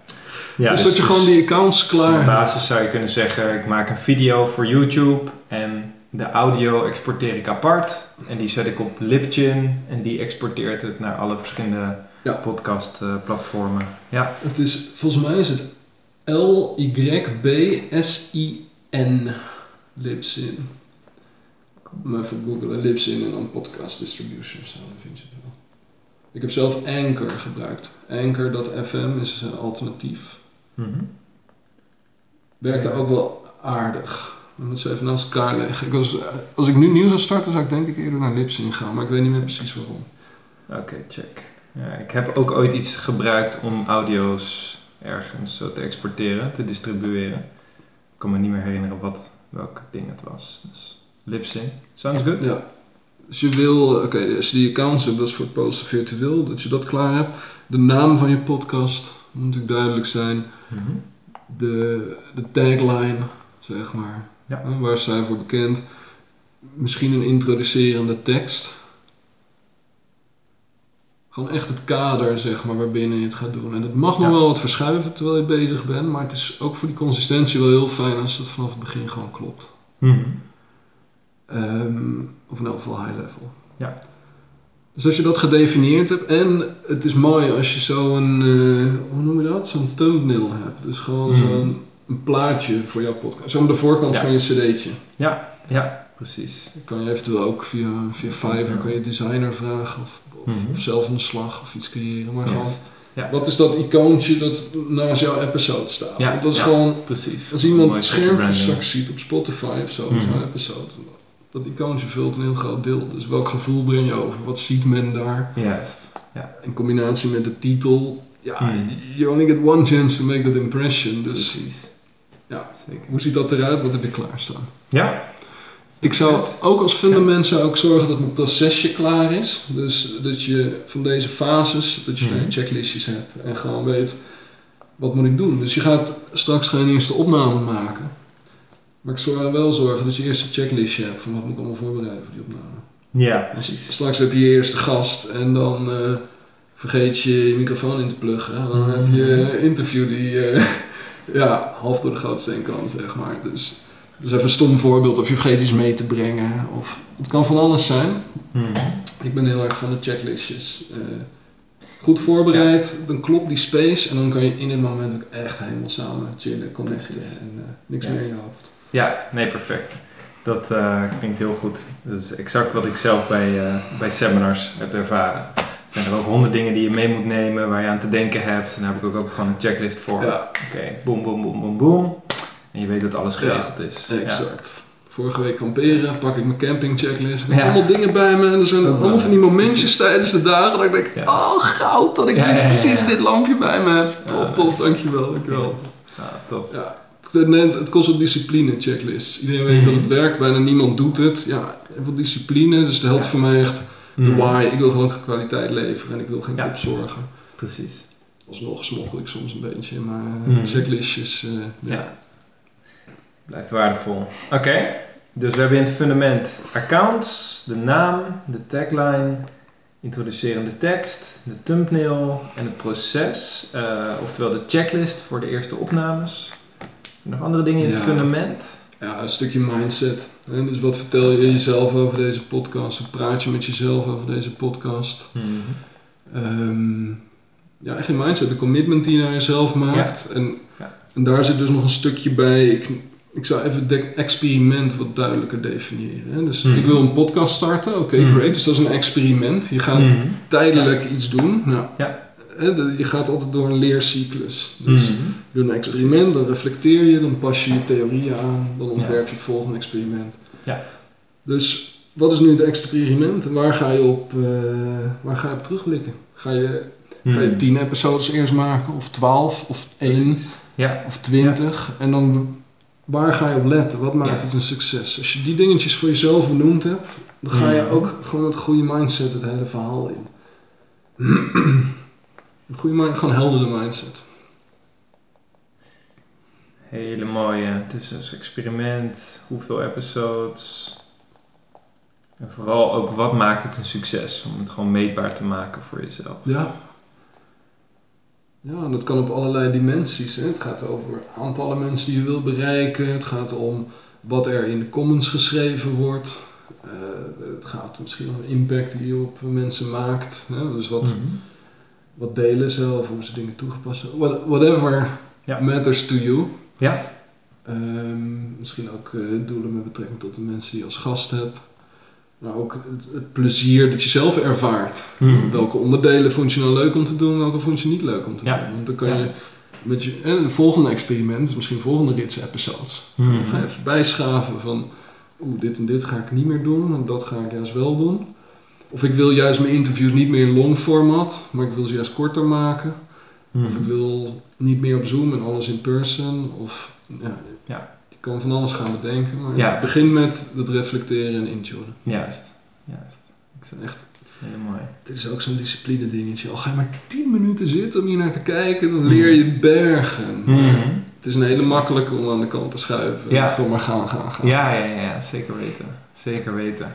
ja. dus dat je gewoon die accounts Op klaar basis zou je kunnen zeggen, ik maak een video voor YouTube en de audio exporteer ik apart. En die zet ik op Libsyn en die exporteert het naar alle verschillende Ja. podcastplatformen. ja. Het is, volgens mij is het L-Y-B-S-I-N. Libsyn. Maar even googlen, Libsyn en dan podcast distributions, dan vind je het. Ik heb zelf Anchor gebruikt. Anchor.fm is een alternatief. Mhm. Werkt daar ook wel aardig. We moeten ze even naast elkaar leggen. Ik was, als ik nu nieuw zou starten, zou ik denk ik eerder naar Libsyn gaan, maar ik weet niet meer precies waarom. Oké, check. Ja, ik heb ook ooit iets gebruikt om audio's ergens zo te exporteren, te distribueren. Ik kan me niet meer herinneren wat welk ding het was. Dus lip sync. Sounds good? Ja. Als je wil, oké, als je die accounts hebt, dat is voor het posten virtueel, dat je dat klaar hebt. De naam van je podcast moet natuurlijk duidelijk zijn. Mhm. De, de tagline, zeg maar. Ja. Waar zijn voor bekend. Misschien een introducerende tekst. Gewoon echt het kader, zeg maar, waarbinnen je het gaat doen. En het mag nog Ja. wel wat verschuiven terwijl je bezig bent, maar het is ook voor die consistentie wel heel fijn als het vanaf het begin gewoon klopt. Mhm. Ehm, of in elk geval high level. Ja. Dus als je dat gedefinieerd hebt en het is mooi als je zo'n, eh, hoe noem je dat? Zo'n thumbnail hebt. Dus gewoon Mhm. zo'n een plaatje voor jouw podcast. Zo aan de voorkant Ja. van je cd'tje. Ja, ja, precies. Dan kan je eventueel ook via, via Fiverr kan je designer vragen of, of, Mhm. of zelf een slag of iets creëren. Maar gewoon. Ja. wat is dat icoontje dat naast jouw episode staat? Ja, Want dat is gewoon, Precies. als iemand het scherm straks ziet op Spotify of zo, Mhm. zo'n episode, dat icoontje vult een heel groot deel. Dus welk gevoel breng je over? Wat ziet men daar? Juist. In combinatie met de titel, ja, Mhm. you only get one chance to make that impression. Dus Precies. ja, Zeker. hoe ziet dat eruit? Wat heb je klaarstaan? Ja. Ik zou ook als fundament zou ik zorgen dat mijn procesje klaar is. Dus dat je van deze fases, dat je Mhm. checklistjes hebt en gewoon weet wat moet ik doen. Dus je gaat straks geen eerste opname maken. Maar ik zou wel zorgen dat je eerst een checklistje hebt van wat moet ik allemaal voorbereiden voor die opname. Ja, precies. straks heb je je eerste gast en dan eh, vergeet je je microfoon in te pluggen. En dan heb je Mhm. een interview die eh, *laughs* ja, half door de grootste heen kan, zeg maar. Dus dat is even een stom voorbeeld. Of je vergeet iets mee te brengen. Of, het kan van alles zijn. Mhm. Ik ben heel erg van de checklistjes. Eh, goed voorbereid, dan klopt die space. En dan kan je in het moment ook echt helemaal samen chillen, connecten. En niks meer in je hoofd. Ja, nee, perfect. Dat eh, klinkt heel goed. Dat is exact wat ik zelf bij, eh, bij seminars heb ervaren. Er zijn er ook honderd dingen die je mee moet nemen, waar je aan te denken hebt. En daar heb ik ook altijd gewoon een checklist voor. Ja, Oké, boem, boem, boem, boem, boem. En je weet dat alles Ja, geregeld is. exact. Vorige week kamperen, pak ik mijn camping checklist. Ik heb Ja. allemaal dingen bij me. En er zijn Ook allemaal van die momentjes tijdens de dagen dat ik denk, Ja. oh goud dat ik Ja, ja, ja, precies ja. dit lampje bij me heb. Top, Ja, top, dankjewel, dankjewel. Ja, ja top. Het, kost wat discipline, checklist. Iedereen weet Mhm. dat het werkt, bijna niemand doet het. Ja, heel veel discipline, dus dat helpt Ja. voor mij echt de Mhm. why. Ik wil gewoon kwaliteit leveren en ik wil geen Ja. kopzorgen. Precies. Alsnog smokkel ik soms een beetje, maar eh, Mhm. checklistjes, eh, ja. Ja. Blijft waardevol. Oké, dus we hebben in het fundament accounts, de naam, de tagline, introducerende tekst, de thumbnail en het proces. eh, oftewel de checklist voor de eerste opnames. Nog andere dingen in het fundament? Ja, een stukje mindset. Hè? Dus wat vertel je jezelf over deze podcast? Hoe praat je met jezelf over deze podcast? Ehm, ja, echt je mindset, de commitment die je naar jezelf maakt. En, Ja. en daar zit dus nog een stukje bij. Ik, ik zou even het experiment wat duidelijker definiëren. Hè? Dus Mhm. ik wil een podcast starten, oké, Mhm. great. Dus dat is een experiment. Je gaat Mhm. tijdelijk iets doen. Nou, Ja. Hè, je gaat altijd door een leercyclus. Dus je doet een experiment, Precies. dan reflecteer je, dan pas je je theorieën aan, dan ontwerp je het volgende experiment. Ja. Dus wat is nu het experiment en waar ga je op, eh, waar ga je op terugblikken? Ga je, ga je Mhm. 10 episodes eerst maken, of 12, of 1, Precies. Ja. of 20? En dan waar ga je op letten? Wat maakt het een succes? Als je die dingetjes voor jezelf benoemd hebt, dan ga je Mhm. ook gewoon met een goede mindset het hele verhaal in. *clears throat* een goede mind, gewoon heldere mindset. Hele mooie. Dus als experiment, hoeveel episodes. En vooral ook wat maakt het een succes? Om het gewoon meetbaar te maken voor jezelf. Ja. Ja, en dat kan op allerlei dimensies. Hè. Het gaat over aantallen mensen die je wil bereiken. Het gaat om wat er in de comments geschreven wordt. Eh, het gaat misschien om de impact die je op mensen maakt. Hè. Dus wat, Mhm. Wat delen ze of hoe ze dingen toegepast hebben. What- Whatever Ja. matters to you. Ja. Ehm, misschien ook eh, doelen met betrekking tot de mensen die je als gast hebt. Maar ook het, het plezier dat je zelf ervaart. Mhm. Welke onderdelen vond je nou leuk om te doen, welke vond je niet leuk om te Ja. doen? Want dan kan Ja. je met je en het volgende experiment, misschien volgende rits episodes, Mhm. dan ga je even bijschaven van oeh, dit en dit ga ik niet meer doen en dat ga ik juist wel doen. Of ik wil juist mijn interviews niet meer in long format, maar ik wil ze juist korter maken. Of ik wil niet meer op Zoom en alles in person. Of ja, Ja. je kan van alles gaan bedenken, maar Ja, begin met dat reflecteren en intunen. Juist, juist. Ik zeg Echt, heel mooi. dit is ook zo'n discipline dingetje. Al ga je maar 10 minuten zitten om hier naar te kijken, dan leer je bergen. Mhm. Het is een hele makkelijke om aan de kant te schuiven. Ja. Voor maar gaan, gaan, gaan. Ja, ja, ja, zeker weten. Zeker weten.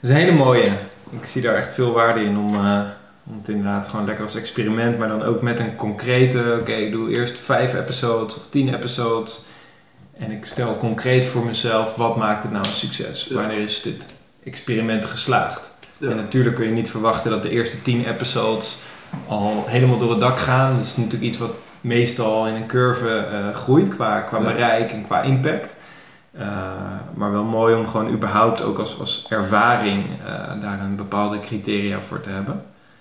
Dat is een hele mooie. Ik zie daar echt veel waarde in om, eh, om het inderdaad gewoon lekker als experiment, maar dan ook met een concrete, oké, ik doe eerst vijf episodes of tien episodes. En ik stel concreet voor mezelf, wat maakt het nou een succes? Ja. Wanneer is dit experiment geslaagd? Ja. En natuurlijk kun je niet verwachten dat de eerste tien episodes al helemaal door het dak gaan. Dat is natuurlijk iets wat meestal in een curve eh, groeit qua, qua Ja. bereik en qua impact. Eh, maar wel mooi om gewoon überhaupt ook als, als ervaring eh, daar een bepaalde criteria voor te hebben.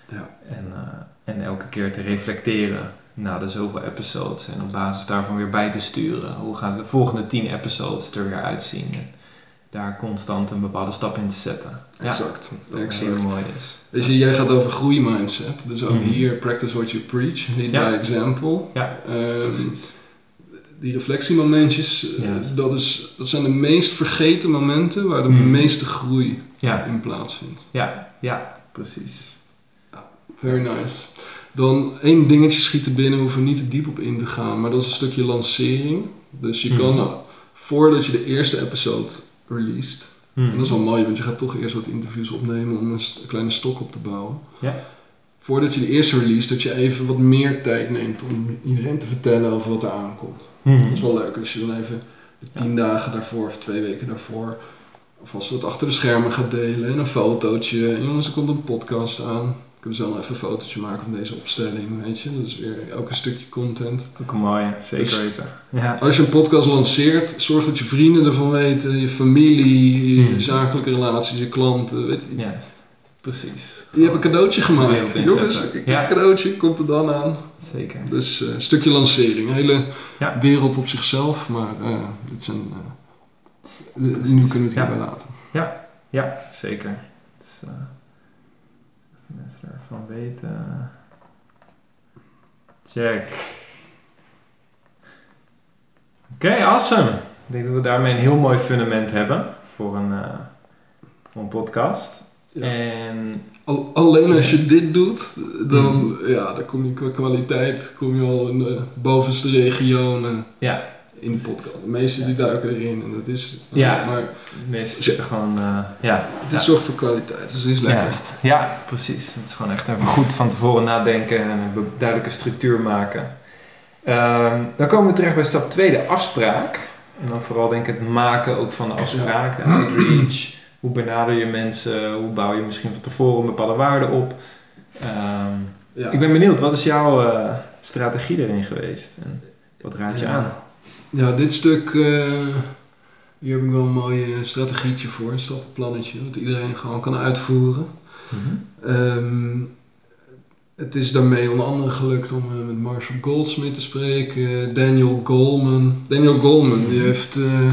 Ja. En, eh, en elke keer te reflecteren na de zoveel episodes. En op basis daarvan weer bij te sturen. Hoe gaan de volgende tien episodes er weer uitzien? En daar constant een bepaalde stap in te zetten. Exact, dat dat exact. heel mooi is. Je, jij gaat over groeimindset. Dus ook Mhm. hier, practice what you preach, lead Ja. by example. Ja, precies. Die reflectiemomentjes, eh, dat, is, dat zijn de meest vergeten momenten waar de Mhm. meeste groei Ja, in plaatsvindt. ja, ja, precies. Very nice. Dan één dingetje schiet er binnen, hoeven we niet te diep op in te gaan, maar dat is een stukje lancering. Dus je Mhm. kan, eh, voordat je de eerste episode released, Hmm. en dat is wel mooi, want je gaat toch eerst wat interviews opnemen om een, een kleine stok op te bouwen. Ja. Voordat je de eerste release, dat je even wat meer tijd neemt om iedereen te vertellen over wat er aankomt. Hmm. Dat is wel leuk als je dan even de tien dagen daarvoor of twee weken daarvoor alvast wat achter de schermen gaat delen en een fotootje. En jongens, er komt een podcast aan. Kunnen ze dan even een fotootje maken van deze opstelling, weet je. Dat is weer ook een stukje content. Ook een mooie, zeker Dus- weten. Ja. Als je een podcast lanceert, zorg dat je vrienden ervan weten, je familie, je Hmm. zakelijke relaties, je klanten, weet je. Juist, precies. Je hebt een cadeautje gemaakt. Wereld Jongens, een Ja. cadeautje komt er dan aan. Zeker. Dus eh, een stukje lancering. Een hele Ja. wereld op zichzelf, maar eh, dit zijn, eh, nu kunnen we het Ja. hierbij laten. Ja, zeker. Dus, eh, als de mensen ervan weten. Check. Oké, awesome. Ik denk dat we daarmee een heel mooi fundament hebben voor een, eh, voor een podcast. Ja. En Al- alleen als je dit doet, dan, ja, dan kom je qua kwaliteit kom je al in de bovenste regionen ja, in de podcast. De meeste die duiken erin en dat is Ja. Maar de meeste zitten gewoon. eh, ja, dit zorgt voor kwaliteit, dus dit is lekker. Ja, precies. Het is gewoon echt even goed van tevoren nadenken en een duidelijke structuur maken. Ehm, dan komen we terecht bij stap 2, de afspraak. En dan vooral denk ik het maken ook van de afspraak, de outreach. Hoe benader je mensen? Hoe bouw je misschien van tevoren een bepaalde waarde op? Ehm, Ja. Ik ben benieuwd, wat is jouw eh, strategie erin geweest? En wat raad je Ja. aan? Ja, dit stuk, eh, hier heb ik wel een mooi eh, strategietje voor, een stappenplannetje, dat iedereen gewoon kan uitvoeren. Ehm, het is daarmee onder andere gelukt om met Marshall Goldsmith te spreken, Daniel Goleman. Daniel Goleman die heeft eh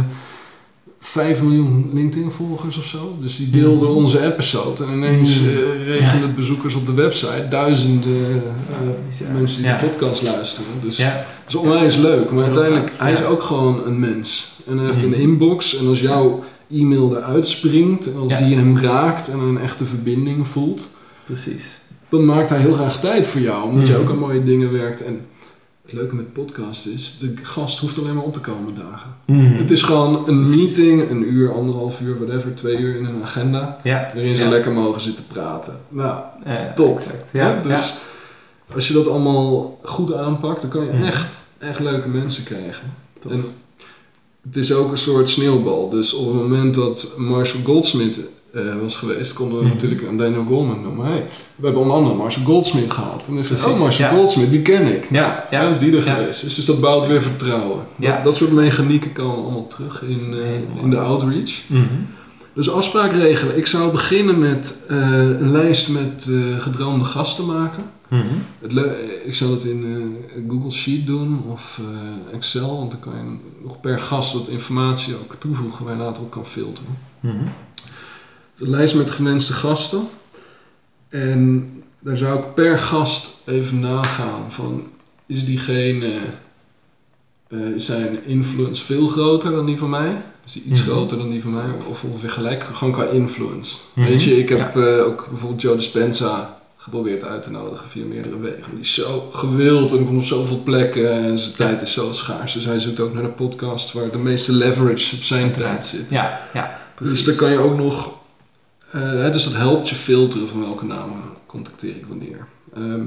5 miljoen LinkedIn-volgers of zo, dus die deelde Mhm. onze episode en ineens Mhm. eh regende het bezoekers op de website, duizenden eh, bizar. mensen die Ja. de podcast luisteren. Dus Ja, dat is onwijs leuk, maar uiteindelijk, hij is ook gewoon een mens. En hij heeft een Mhm. inbox en als jouw e-mail eruit springt en als die hem raakt en een echte verbinding voelt, precies. dan maakt hij heel graag tijd voor jou, omdat je Mhm. ook aan mooie dingen werkt. En het leuke met podcast is, de gast hoeft alleen maar op te komen dagen. Mhm. Het is gewoon een meeting, een uur, anderhalf uur, whatever, twee uur in een agenda, Ja, waarin ze ja. lekker mogen zitten praten. Nou, Ja, top. Exact. Ja, dus als je dat allemaal goed aanpakt, dan kan je Mhm. echt, echt leuke mensen krijgen. Tof. En het is ook een soort sneeuwbal. Dus op het moment dat Marshall Goldsmith eh, was geweest, konden we Mhm. natuurlijk aan Daniel Goleman noemen. Hey, we hebben onder andere Marshall Goldsmith gehad. En dan is het, oh Marshall ja. Goldsmith, die ken ik. Ja, ja. Ja, is die er geweest. Dus, dus dat bouwt weer vertrouwen. Ja. Dat, dat soort mechanieken komen allemaal terug in, eh, in de outreach. Mhm. Dus afspraak regelen. Ik zou beginnen met eh, een lijst met gedroomde gasten maken. Het leu- ik zou dat in Google Sheet doen of Excel, want dan kan je nog per gast wat informatie ook toevoegen waar je later op kan filteren. Mhm. Een lijst met gewenste gasten. En daar zou ik per gast even nagaan van is diegene is zijn influence veel groter dan die van mij. Is die iets Mhm. groter dan die van mij? Of ongeveer gelijk, gewoon qua influence. Mhm. Weet je, ik heb eh, ook bijvoorbeeld Joe Dispenza geprobeerd uit te nodigen via meerdere wegen. Die is zo gewild en komt op zoveel plekken en zijn tijd is zo schaars. Dus hij zoekt ook naar de podcast waar de meeste leverage op zijn tijd zit. Ja, ja, precies. Dus dan kan je ook nog, eh, dus dat helpt je filteren van welke namen contacteer ik wanneer. Ehm,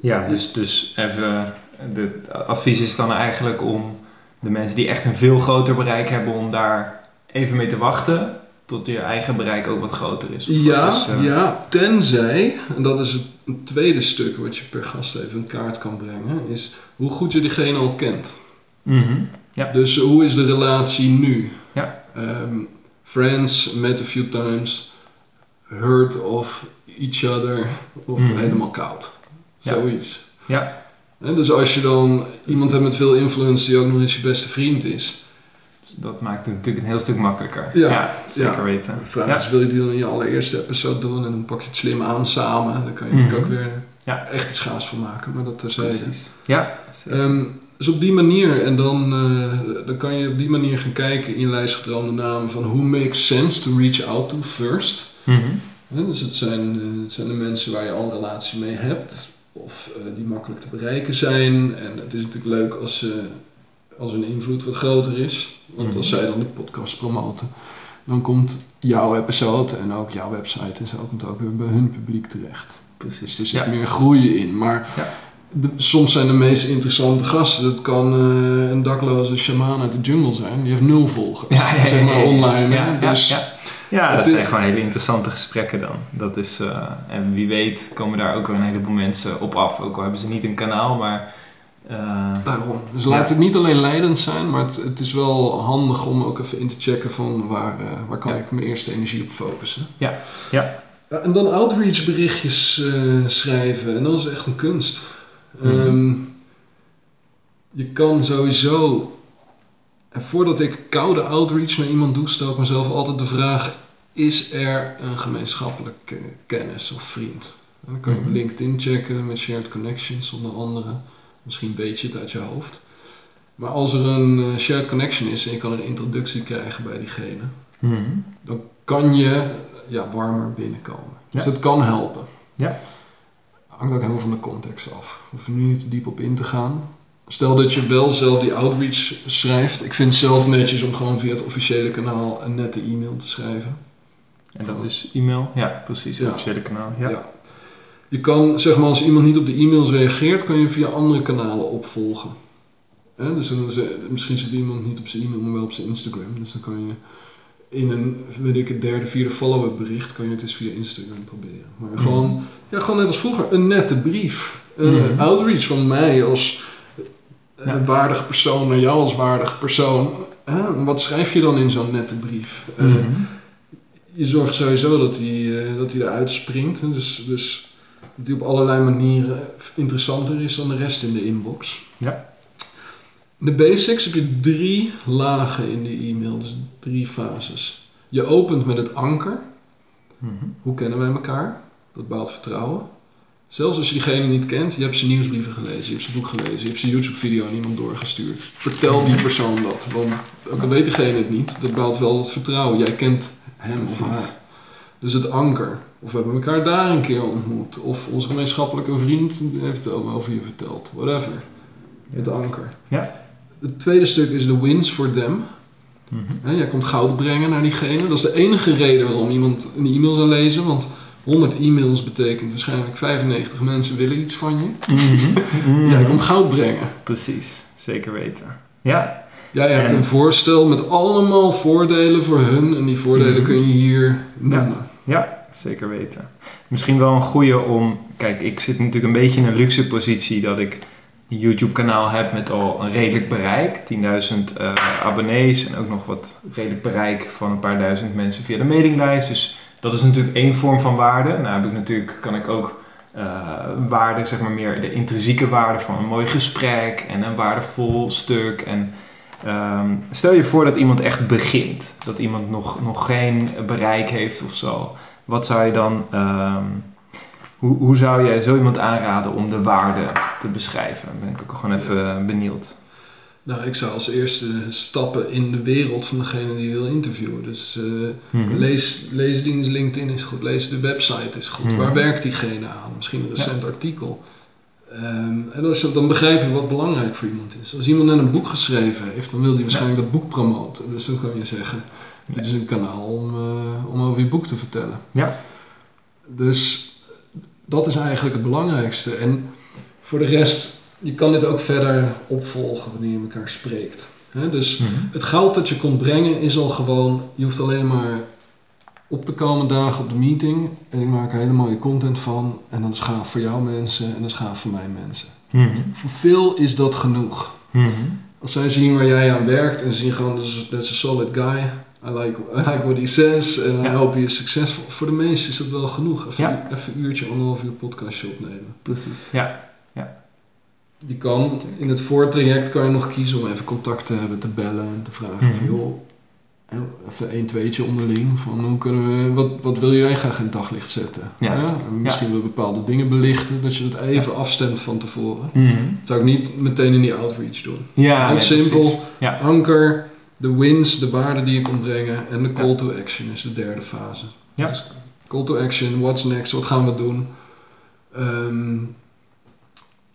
Ja, dus, dus even, het advies is dan eigenlijk om de mensen die echt een veel groter bereik hebben, om daar even mee te wachten tot je eigen bereik ook wat groter is. Ja, is, eh, ja, tenzij, en dat is het een tweede stuk wat je per gast even in kaart kan brengen, is hoe goed je diegene al kent. mhm, Dus hoe is de relatie nu? Ja. Ehm, friends, met a few times, heard of each other, of Mhm. helemaal koud. Zoiets. Ja, Hè, dus als je dan iemand hebt met veel influence die ook nog eens je beste vriend is, dus dat maakt het natuurlijk een heel stuk makkelijker. Ja, zeker ja. weten. de vraag is, wil je die dan in je allereerste episode doen en dan pak je het slim aan samen. Dan kan je Mhm. natuurlijk ook weer Ja. echt iets gaas van maken, maar dat terzijde. Precies. Ja. Ehm, dus op die manier, en dan, eh, dan kan je op die manier gaan kijken in je lijstgedroomde namen van who makes sense to reach out to first. Mhm. Dus het zijn, eh, het zijn de mensen waar je al een relatie mee hebt, of eh, die makkelijk te bereiken zijn. En het is natuurlijk leuk als, eh, als hun invloed wat groter is. Want als Mhm. zij dan de podcast promoten, dan komt jouw episode en ook jouw website en zo komt ook weer bij hun publiek terecht. Dus Precies. er zit Ja. meer groei in. Maar Ja. De- soms zijn de meest interessante gasten. Dat kan eh, een dakloze shaman uit de jungle zijn. Die heeft nul volgers. Ja, ja, zeg maar online. ja, dus ja. Dat zijn gewoon hele interessante gesprekken dan. Dat is, eh, en wie weet komen daar ook weer een heleboel mensen op af. Ook al hebben ze niet een kanaal, maar... eh, daarom. Dus laat het niet alleen leidend zijn. Maar het, het is wel handig om ook even in te checken van waar, waar kan ik mijn eerste energie op focussen. Ja, ja. Ja, en dan outreach berichtjes schrijven. En dat is echt een kunst. Ehm, je kan sowieso... En voordat ik koude outreach naar iemand doe, stel ik mezelf altijd de vraag... Is er een gemeenschappelijke kennis of vriend? En dan kan je op Mhm. LinkedIn checken met shared connections onder andere. Misschien weet je het uit je hoofd. Maar als er een eh, shared connection is en je kan een introductie krijgen bij diegene Mhm. dan kan je ja, warmer binnenkomen. Dus Ja. dat kan helpen. Ja. Hangt ook heel van de context af. We hoeven nu niet te diep op in te gaan. Stel dat je wel zelf die outreach schrijft. Ik vind het zelf netjes om gewoon via het officiële kanaal een nette e-mail te schrijven. En dat is e-mail? Ja, precies. Het Ja. officiële kanaal. Ja. Je kan, zeg maar, als iemand niet op de e-mails reageert, kan je via andere kanalen opvolgen. Dus dan, misschien zit iemand niet op zijn e-mail, maar wel op zijn Instagram. Dus dan kan je in een, weet ik, het derde, vierde follow-up bericht, kan je het eens via Instagram proberen. Maar Mhm. gewoon, ja, gewoon net als vroeger, een nette brief. Een Mhm. outreach van mij als eh, Ja. waardig persoon naar jou als waardig persoon. Hè, wat schrijf je dan in zo'n nette brief? Eh, Mhm. je zorgt sowieso dat hij, eh, dat hij eruit springt. Dus, dus dat hij op allerlei manieren interessanter is dan de rest in de inbox. Ja. In de basics heb je drie lagen in die e-mail, dus drie fases. Je opent met het anker. Mhm. Hoe kennen wij elkaar? Dat bouwt vertrouwen. Zelfs als je diegene niet kent, je hebt zijn nieuwsbrieven gelezen, je hebt zijn boek gelezen, je hebt zijn YouTube-video aan iemand doorgestuurd. Vertel die persoon dat, want ook al weet diegene het niet, dat bouwt wel het vertrouwen. Jij kent hem of haar. Dus het anker. Of we hebben elkaar daar een keer ontmoet. Of onze gemeenschappelijke vriend heeft het over je verteld. Whatever. Het anker. Ja. Het tweede stuk is de wins for them. Mhm. Jij komt goud brengen naar diegene. Dat is de enige reden waarom iemand een e-mail zou lezen. Want 100 e-mails betekent waarschijnlijk 95 mensen willen iets van je. Mhm. *laughs* Mhm. Jij komt goud brengen. Precies, zeker weten. Ja, Jij hebt En- een voorstel met allemaal voordelen voor hun. En die voordelen Mhm. kun je hier noemen. Ja, zeker weten. Misschien wel een goede om. Kijk, ik zit natuurlijk een beetje in een luxe positie dat ik YouTube-kanaal heb met al een redelijk bereik, 10.000 eh, abonnees en ook nog wat redelijk bereik van een paar duizend mensen via de mailinglijst. Dus dat is natuurlijk één vorm van waarde. Nou heb ik natuurlijk, kan ik ook eh, waarde, zeg maar meer de intrinsieke waarde van een mooi gesprek en een waardevol stuk. En ehm, stel je voor dat iemand echt begint, dat iemand nog, nog geen bereik heeft of zo. Wat zou je dan, ehm, hoe, hoe zou je zo iemand aanraden om de waarde te beschrijven? Ben ik ook gewoon even benieuwd. Nou, ik zou als eerste stappen in de wereld van degene die je wil interviewen. Dus eh, Mhm. lees, lees dienst LinkedIn is goed, lees de website is goed. Mhm. Waar werkt diegene aan? Misschien een recent artikel. Ehm, en als je, dan begrijp je wat belangrijk voor iemand is. Als iemand net een boek geschreven heeft, dan wil die waarschijnlijk dat boek promoten. Dus dan kan je zeggen, dit is een kanaal om, eh, om over je boek te vertellen. Ja. Dus dat is eigenlijk het belangrijkste. En voor de rest, je kan dit ook verder opvolgen wanneer je elkaar spreekt. Dus Mhm. het goud dat je komt brengen is al gewoon, je hoeft alleen maar op te komen dagen op de meeting en ik maak er hele mooie content van en dat is gaaf voor jouw mensen en dat is gaaf voor mijn mensen. Mhm. Voor veel is dat genoeg. Mhm. Als zij zien waar jij aan werkt en zien gewoon, dat is a solid guy, I like, I like what he says en Ja. I hope he is succesvol. Voor de meesten is dat wel genoeg. Even, Ja. even een uurtje, anderhalf uur podcastje opnemen. Precies. Ja. Je kan in het voortraject kan je nog kiezen om even contact te hebben, te bellen en te vragen Mhm. van joh, hè, even een tweetje onderling van hoe kunnen we, wat, wat wil jij graag in het daglicht zetten? Ja, en misschien wel bepaalde dingen belichten, dat je dat even afstemt van tevoren. Mhm. Dat zou ik niet meteen in die outreach doen. Ja, Heel nee, simpel. Ja. anker, de wins, de waarden die je komt brengen en de call to action is de derde fase. Ja. Dus call to action, what's next, wat gaan we doen? Ehm,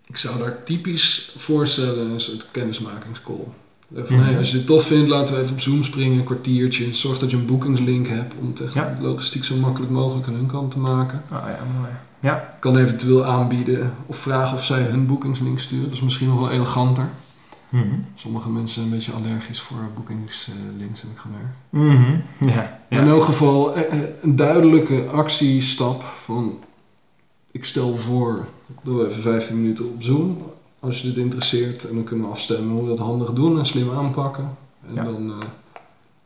ik zou daar typisch voorstellen een soort kennismakingscall. Eh, Van, Mhm. hey, als je dit tof vindt, laten we even op Zoom springen, een kwartiertje. Zorg dat je een boekingslink hebt om het Ja. logistiek zo makkelijk mogelijk aan hun kant te maken. Oh ja, mooi. Ja. Kan eventueel aanbieden of vragen of zij hun boekingslink sturen. Dat is misschien nog wel eleganter. Mhm. Sommige mensen zijn een beetje allergisch voor boekingslinks, heb ik gemerkt. Mhm. Ja. In elk geval eh, eh, een duidelijke actiestap van ik stel voor, doe even 15 minuten op Zoom als je dit interesseert en dan kunnen we afstemmen hoe we dat handig doen en slim aanpakken en Ja. dan eh,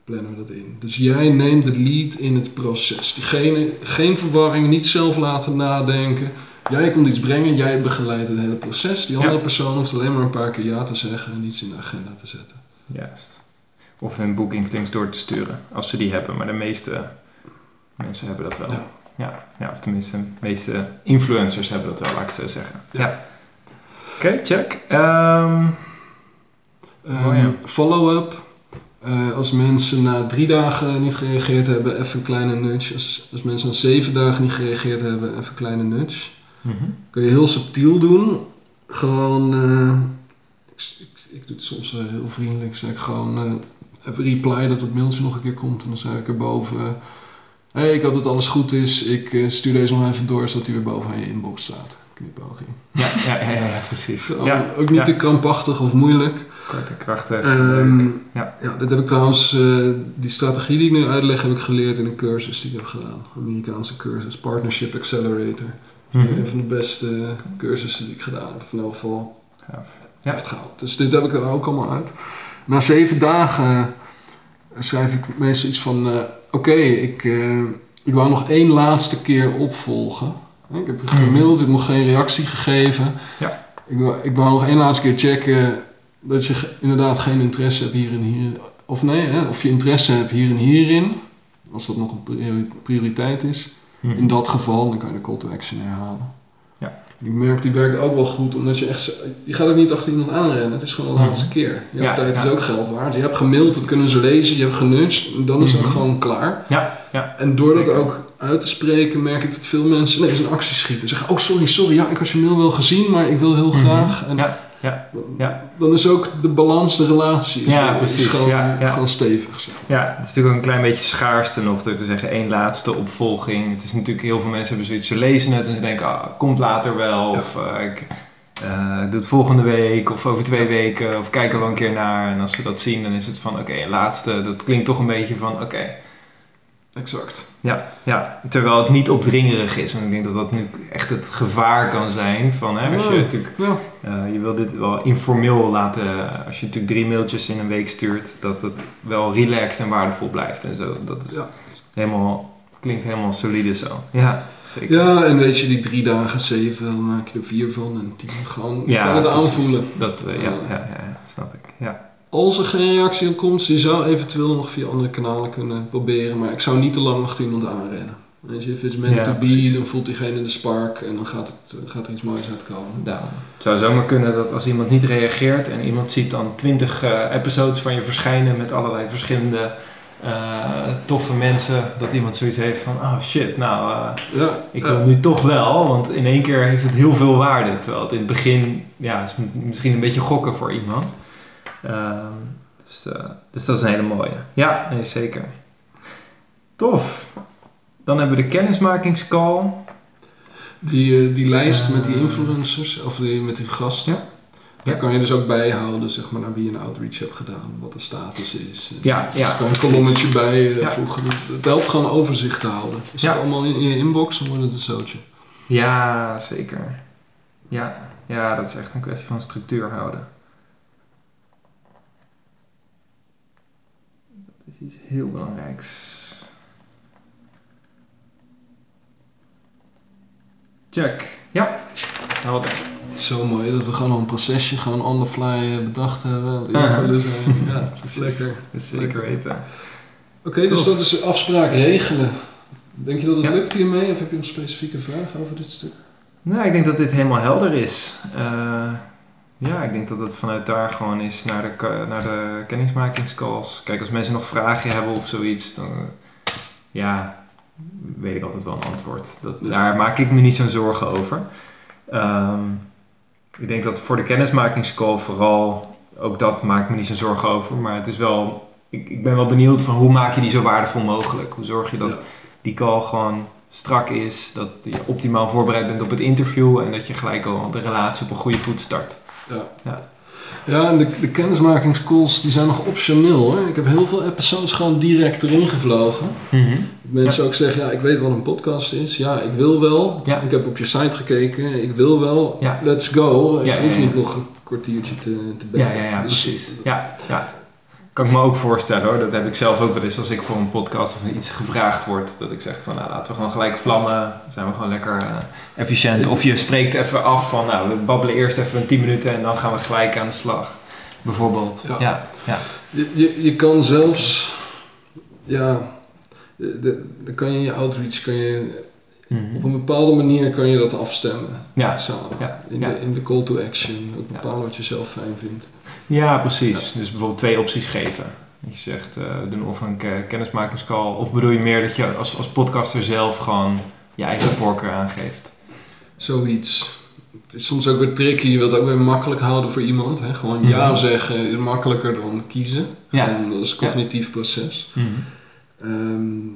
plannen we dat in. Dus jij neemt de lead in het proces. Diegene, geen verwarring, niet zelf laten nadenken. Jij komt iets brengen, jij begeleidt het hele proces. Die andere Ja. persoon hoeft alleen maar een paar keer ja te zeggen en iets in de agenda te zetten. Juist. Of hun boekingslinks door te sturen, als ze die hebben. Maar de meeste mensen hebben dat wel. Ja. Ja, ja of tenminste, de meeste influencers hebben dat wel, laat ik het zo zeggen. Ja. Ja. Oké, check. Ehm, Ehm, Oh ja. Follow-up. Eh, als mensen na drie dagen niet gereageerd hebben, even een kleine nudge. Als, als mensen na zeven dagen niet gereageerd hebben, even een kleine nudge. Mhm. Kun je heel subtiel doen. Gewoon, eh, ik, ik, ik doe het soms eh, heel vriendelijk. Zeg ik gewoon eh, even reply dat het mailtje nog een keer komt. En dan zeg ik erboven. Hé, hey, ik hoop dat alles goed is. Ik stuur deze nog even door, zodat hij weer bovenaan je inbox staat. Knipoogje. ja, ja, ja, ja, precies. Ja, Ook niet ja. te krampachtig of moeilijk. Kort en krachtig. Ehm, ja. ja, dit heb ik trouwens, die strategie die ik nu uitleg, heb ik geleerd in een cursus die ik heb gedaan. Amerikaanse cursus, Partnership Accelerator. Mhm. Een van de beste cursussen die ik gedaan heb, van elk geval. Ja. Echt gehaald. Dus dit heb ik er ook allemaal uit. Na zeven dagen schrijf ik meestal iets van, eh, oké, ik, eh, ik wou nog één laatste keer opvolgen. Ik heb je gemaild, ik heb nog geen reactie gegeven. Ja. Ik, wou, ik wou nog één laatste keer checken dat je inderdaad geen interesse hebt hier en hier. Of nee, hè, of je interesse hebt hier en hierin. Als dat nog een priori- prioriteit is. Mhm. In dat geval, dan kan je de call to action herhalen. Ja. Die merk die werkt ook wel goed, omdat je echt... Je gaat ook niet achter iemand aanrennen, het is gewoon de Mhm. laatste keer. Je Ja, tijd ja. is ook geld waard. Je hebt gemaild, dat kunnen ze lezen, je hebt genudged, en dan is het Mhm. gewoon klaar. Ja, ja. En door dat ook uit te spreken, merk ik dat veel mensen nee, een actie schieten. Zeggen, oh sorry, sorry, ja, ik had je mail wel gezien, maar ik wil heel Mhm. graag. En Ja, ja, ja. Dan is ook de balans, de relatie, is, Ja, is precies, gewoon, ja, ja. gewoon stevig. Zeg. Ja, het is natuurlijk ook een klein beetje schaarste nog door te zeggen één laatste opvolging. Het is natuurlijk heel veel mensen hebben zoiets, ze lezen het en ze denken, ah, komt later wel. Of eh, ik eh, doe het volgende week of over twee weken of kijken we wel een keer naar. En als ze dat zien, dan is het van oké, een laatste. Dat klinkt toch een beetje van oké. Exact. Ja, ja, terwijl het niet opdringerig is. En ik denk dat dat nu echt het gevaar kan zijn van hè, als je Ja. natuurlijk Ja. eh, je wil dit wel informeel laten, als je natuurlijk drie mailtjes in een week stuurt, dat het wel relaxed en waardevol blijft en zo. Dat is Ja. helemaal, klinkt helemaal solide zo. Ja, zeker. ja, en weet je, die drie dagen, zeven, dan maak je er vier van en tien. Gewoon, kan het aanvoelen. Dat, eh, ja, ja, ja, ja, snap ik. Ja. Als er geen reactie op komt, je zou eventueel nog via andere kanalen kunnen proberen, maar ik zou niet te lang achter iemand aanrennen. Weet je, if it's meant Ja, to be, precies. dan voelt diegene de spark en dan gaat, het, eh, gaat er iets moois uitkomen. Daarom. Het zou zomaar kunnen dat als iemand niet reageert en iemand ziet dan 20 eh, episodes van je verschijnen met allerlei verschillende eh, toffe mensen, dat iemand zoiets heeft van, oh shit, nou, Ja, ik ja. wil nu toch wel, want in één keer heeft het heel veel waarde. Terwijl het in het begin, ja, is misschien een beetje gokken voor iemand. Ehm, dus, eh, dus dat is een hele mooie. Ja, nee, zeker. Tof. Dan hebben we de kennismakingscall. Die, eh, die lijst met die influencers, of die, met die gasten, Ja. daar Ja. kan je dus ook bijhouden, zeg maar, naar wie je een outreach hebt gedaan, wat de status is. Ja, ja, kan je een kolommetje bij eh, Ja. voegen. Het helpt gewoon overzicht te houden. Is Ja. het allemaal in, in je inbox, dan wordt het een zootje. Ja, zeker. Ja, ja, dat is echt een kwestie van structuur houden. Dat is iets heel belangrijks. Check. Ja, helder. Zo mooi dat we gewoon al een procesje gewoon on the fly eh, bedacht hebben. Zijn. *laughs* Ja, Precies. lekker. Zeker weten. Oké, dus dat is afspraak regelen. Denk je dat het Ja. lukt hiermee? Of heb je een specifieke vraag over dit stuk? Nou, ik denk dat dit helemaal helder is. Eh, ja, ik denk dat het vanuit daar gewoon is naar de, naar de kennismakingscalls. Kijk, als mensen nog vragen hebben of zoiets, dan ja, weet ik altijd wel een antwoord. Dat, Ja. Daar maak ik me niet zo'n zorgen over. Ehm, ik denk dat voor de kennismakingscall vooral, ook dat maak ik me niet zo'n zorgen over. Maar het is wel, ik, ik ben wel benieuwd van hoe maak je die zo waardevol mogelijk? Hoe zorg je dat Ja. die call gewoon strak is, dat je optimaal voorbereid bent op het interview en dat je gelijk al de relatie op een goede voet start. Ja. Ja. Ja, en de, de kennismakingscalls die zijn nog optioneel hoor. Ik heb heel veel episodes gewoon direct erin gevlogen. Mensen ook zeggen, ja, ik weet wat een podcast is. Ja, ik wil wel. Ja. Ik heb op je site gekeken. Ik wil wel. Ja. Let's go. Ik Ja, hoef ja, ja. niet nog een kwartiertje te, te Ja, bellen. ja, ja, Dus, precies. Ja, ja. Kan ik me ook voorstellen hoor. Dat heb ik zelf ook wel eens als ik voor een podcast of iets gevraagd word. Dat ik zeg van nou laten we gewoon gelijk vlammen. Zijn we gewoon lekker eh, efficiënt. Of je spreekt even af van nou we babbelen eerst even een 10 minuten en dan gaan we gelijk aan de slag. Bijvoorbeeld. Ja. Ja, ja. Je, je, je kan zelfs, ja, dan kan je in je outreach, kan je, Mhm. op een bepaalde manier kan je dat afstemmen. Ja. Samen. Ja, In. De, in de call to action. Ook bepalen wat je zelf fijn vindt. Ja, precies. Dus bijvoorbeeld twee opties geven. Je zegt, eh we doen of een ke- kennismakingscall, of bedoel je meer dat je als, als podcaster zelf gewoon je eigen voorkeur aangeeft? Zoiets. Het is soms ook weer tricky. Je wilt het ook weer makkelijk houden voor iemand. Hè? Gewoon ja Mhm. zeggen is makkelijker dan kiezen. Ja. Gewoon, dat is een cognitief proces. Mhm. Ehm,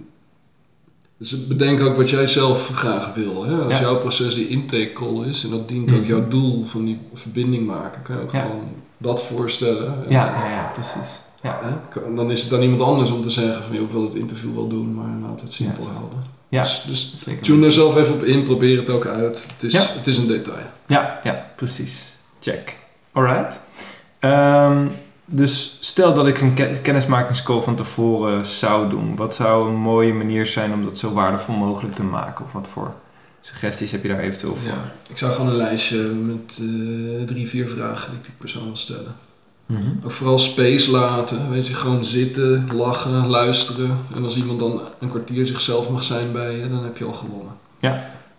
dus bedenk ook wat jij zelf graag wil. Hè? Als Ja. jouw proces die intake call is en dat dient ook Mhm. jouw doel van die verbinding maken, kan je ook gewoon dat voorstellen. En, Ja, ja, ja, precies. Ja, hè? Dan is het aan iemand anders om te zeggen van joh, ik wil het interview wel doen, maar laat het simpel houden. ja, Dus, dus zeker. tune er zelf even op in, probeer het ook uit. Het is, Ja. het is een detail. Ja, ja, precies. Check. Alright. Ehm, dus stel dat ik een ke- kennismakingscall van tevoren zou doen. Wat zou een mooie manier zijn om dat zo waardevol mogelijk te maken? Of wat voor suggesties heb je daar eventueel voor? Ja. Ik zou gewoon een lijstje met eh, drie, vier vragen die ik die persoon wil stellen. Mhm. Ook vooral space laten, weet je, gewoon zitten, lachen, luisteren. En als iemand dan een kwartier zichzelf mag zijn bij je, dan heb je al gewonnen. Ja.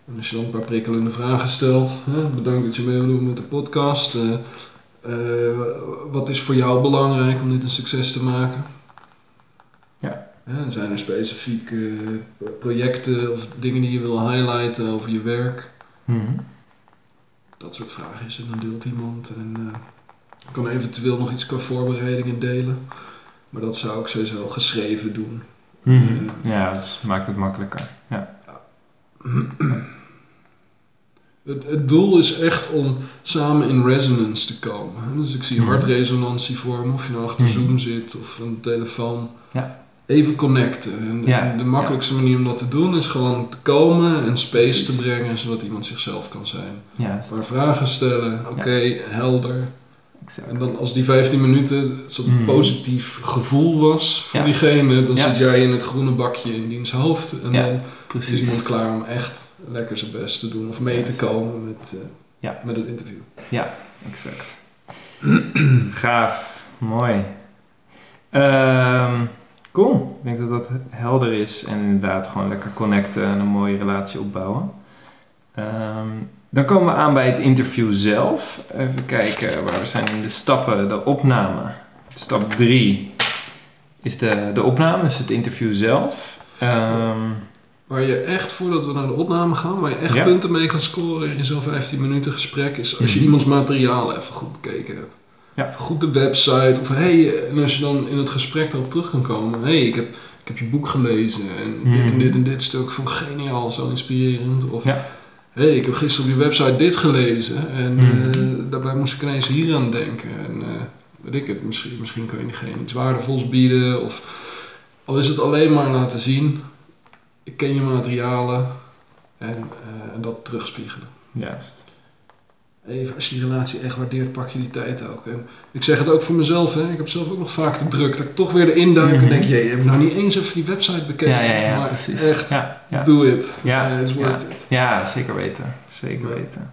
En als je dan een paar prikkelende vragen stelt, hè, bedankt dat je mee wil doen met de podcast. eh, eh, wat is voor jou belangrijk om dit een succes te maken? Ja. Hè, zijn er specifieke eh, projecten of dingen die je wil highlighten over je werk? Mhm. Dat soort vragen is. En dan deelt iemand en eh, kan eventueel nog iets qua voorbereidingen delen. Maar dat zou ik sowieso geschreven doen. Mhm. Ja, dus maakt het makkelijker. Ja. *clears throat* Het, het doel is echt om samen in resonance te komen. Dus ik zie Mhm. hartresonantie vormen, of je nou achter. Zoom zit of een telefoon. Ja. Even connecten. En Ja, de makkelijkste manier om dat te doen is gewoon te komen en space Precies. te brengen, zodat iemand zichzelf kan zijn. Juist. Paar vragen stellen, oké, helder. Exact. En dan als die 15 minuten zo'n Mhm. positief gevoel was voor diegene, dan zit jij in het groene bakje in diens hoofd. En dan is Precies. iemand klaar om echt lekker zijn best te doen of mee te komen met, eh, met het interview. Ja, exact. *clears throat* Gaaf. Mooi. Ehm, Cool. Ik denk dat dat helder is en inderdaad gewoon lekker connecten en een mooie relatie opbouwen. Ehm, dan komen we aan bij het interview zelf. Even kijken waar we zijn in de stappen, de opname. Stap 3 is de, de opname, dus het interview zelf. Ehm, Waar je echt, voordat we naar de opname gaan, waar je echt Ja. punten mee kan scoren in zo'n 15 minuten gesprek, is als je Mhm. iemands materiaal even goed bekeken hebt. Ja. Goed de website, of hey, en als je dan in het gesprek erop terug kan komen, hey, ik heb, ik heb je boek gelezen en dit Mhm. en dit en dit stuk vond ik geniaal, zo inspirerend. Of Ja. hey, ik heb gisteren op je website dit gelezen en Mhm. eh, daarbij moest ik ineens hier aan denken. En eh, weet ik het, misschien, misschien kan je diegene iets waardevols bieden, of al is het alleen maar laten zien, ik ken je materialen en, eh, en dat terugspiegelen. juist. Even, als je die relatie echt waardeert, pak je die tijd ook. En ik zeg het ook voor mezelf, hè. ik heb zelf ook nog vaak de druk dat ik toch weer erin duik Mhm. en denk, jee, je hebt nou niet eens even die website bekeken. Ja, ja, ja, maar precies. echt, Ja, ja. do it. Ja, worth ja. it. Ja, zeker weten. Zeker weten.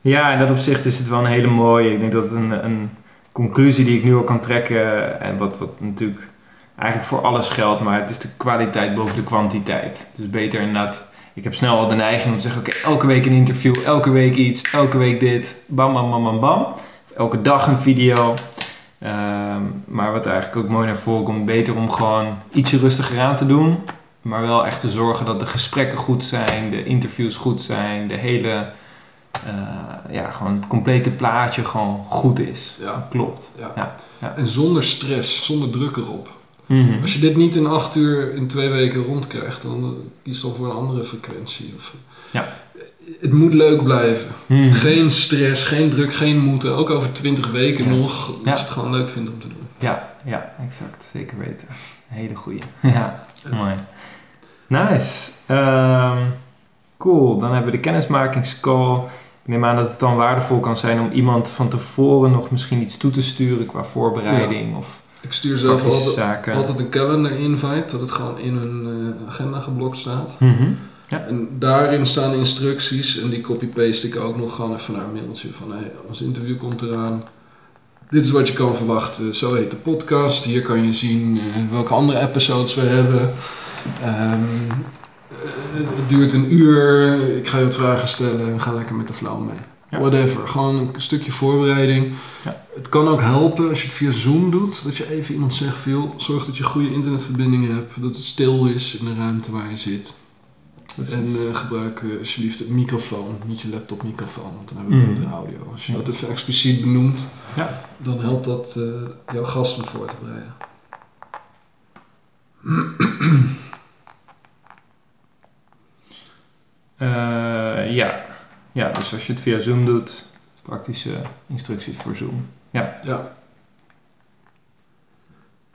Ja, in dat opzicht is het wel een hele mooie. Ik denk dat het een, een conclusie die ik nu al kan trekken. En wat, wat natuurlijk eigenlijk voor alles geldt. Maar het is de kwaliteit boven de kwantiteit. Dus beter inderdaad. Ik heb snel al de neiging om te zeggen: oké, elke week een interview, elke week iets, elke week dit. Bam, bam, bam, bam, bam. Elke dag een video. Ehm, maar wat eigenlijk ook mooi naar voren komt, beter om gewoon ietsje rustiger aan te doen. Maar wel echt te zorgen dat de gesprekken goed zijn, de interviews goed zijn, de hele, eh, ja, gewoon het complete plaatje gewoon goed is. Ja. Klopt. Ja. Ja, ja. En zonder stress, zonder druk erop. Mhm. Als je dit niet in acht uur in twee weken rondkrijgt, dan kies dan voor een andere frequentie. Of, Ja. Het moet leuk blijven. Mhm. Geen stress, geen druk, geen moeten. Ook over twintig weken nog, Ja. je het gewoon leuk vindt om te doen. Ja, ja, exact. Zeker weten. Hele goeie. *laughs* ja, mooi. Nice. Ehm, cool. Dan hebben we de kennismakingscall. Ik neem aan dat het dan waardevol kan zijn om iemand van tevoren nog misschien iets toe te sturen qua voorbereiding of Ik stuur zelf altijd, zaken. altijd een calendar invite, dat het gewoon in hun eh, agenda geblokt staat. Mhm. En daarin staan instructies en die copy-paste ik ook nog gewoon even naar een mailtje van hey, ons interview komt eraan. Dit is wat je kan verwachten. Zo heet de podcast. Hier kan je zien eh, welke andere episodes we hebben. Ehm, eh, het duurt een uur. Ik ga je wat vragen stellen en ga lekker met de flow mee. Whatever. Gewoon een stukje voorbereiding. Ja. Het kan ook helpen als je het via Zoom doet. Dat je even iemand zegt van joh, zorg dat je goede internetverbinding hebt. Dat het stil is in de ruimte waar je zit. En eh, gebruik eh, alsjeblieft een microfoon, niet je laptopmicrofoon, want dan hebben we Mm. betere audio. Als je dat even expliciet benoemt, Ja. dan helpt dat eh, jouw gasten voor te bereiden. *clears throat* Ja. Ja, dus als je het via Zoom doet, praktische instructies voor Zoom. Ja, Ja.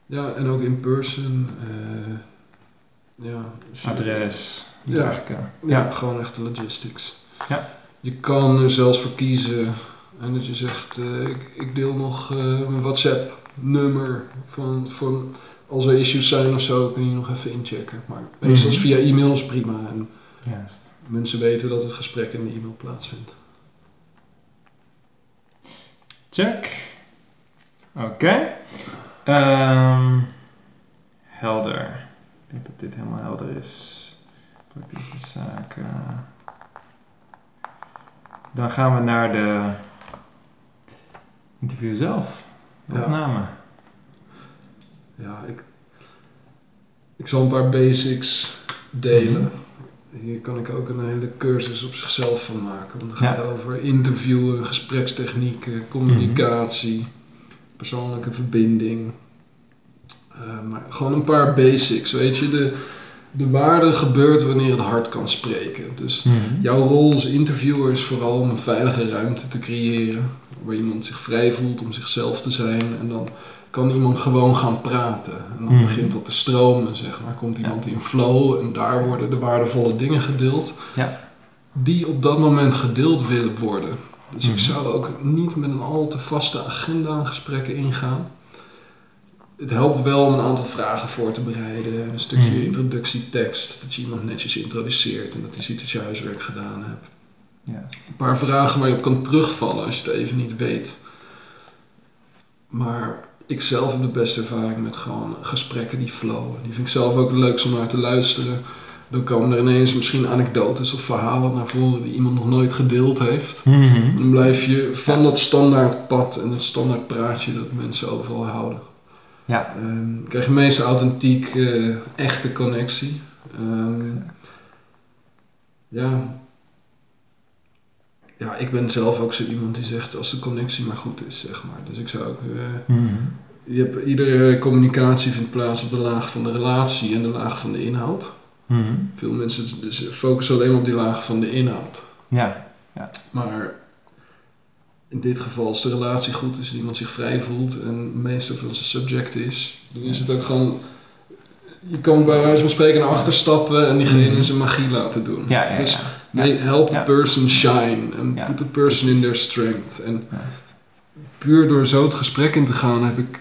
Ja, en ook in person. eh, ja, je- adres, Ja. eh, Ja, ja. gewoon echt de logistics. Ja. Je kan er zelfs voor kiezen en dat je zegt, eh, ik, ik deel nog eh, mijn WhatsApp nummer van, van als er issues zijn of zo, kun je nog even inchecken. Maar meestal Mhm. via e-mail is prima en Juist. Mensen weten dat het gesprek in de e-mail plaatsvindt. Check. Oké. Ehm, helder. Ik denk dat dit helemaal helder is. Praktische zaken. Dan gaan we naar de interview zelf. De Ja. opname. Ja, ik, ik zal een paar basics delen. Mhm. Hier kan ik ook een hele cursus op zichzelf van maken. Want het Ja. gaat over interviewen, gesprekstechnieken, communicatie, persoonlijke verbinding. Eh, maar gewoon een paar basics, weet je. De, de waarde gebeurt wanneer het hart kan spreken. Dus Mhm. jouw rol als interviewer is vooral om een veilige ruimte te creëren. Waar iemand zich vrij voelt om zichzelf te zijn. En dan kan iemand gewoon gaan praten. En dan Mhm. begint dat te stromen, zeg maar. Komt iemand in flow en daar worden de waardevolle dingen gedeeld. Ja. Die op dat moment gedeeld willen worden. Dus ik zou ook niet met een al te vaste agenda aan gesprekken ingaan. Het helpt wel om een aantal vragen voor te bereiden. Een stukje Mhm. introductietekst. Dat je iemand netjes introduceert en dat hij ziet dat je huiswerk gedaan hebt. Juist. Een paar vragen waar je op kan terugvallen als je het even niet weet. Maar ik zelf heb de beste ervaring met gewoon gesprekken die flowen. Die vind ik zelf ook leukst om naar te luisteren. Dan komen er ineens misschien anekdotes of verhalen naar voren die iemand nog nooit gedeeld heeft. Mhm. Dan blijf je van dat standaard pad en het standaard praatje dat mensen overal houden. Ja. Ehm, krijg je meest authentiek, eh, echte connectie. Ehm, ja. Ja, ik ben zelf ook zo iemand die zegt als de connectie maar goed is, zeg maar. Dus ik zou ook... eh, Mhm. je hebt, iedere communicatie vindt plaats op de laag van de relatie en de laag van de inhoud. Mhm. Veel mensen dus focussen alleen op die laag van de inhoud. Ja. Maar in dit geval, als de relatie goed is en iemand zich vrij voelt en meestal van zijn subject is, dan is het ook gewoon. Je kan bij wijze van spreken naar achter stappen en diegene Mhm. zijn magie laten doen. Ja, ja, Dus nee, help the person shine and Ja, put the person in their strength. En Juist. puur door zo het gesprek in te gaan heb ik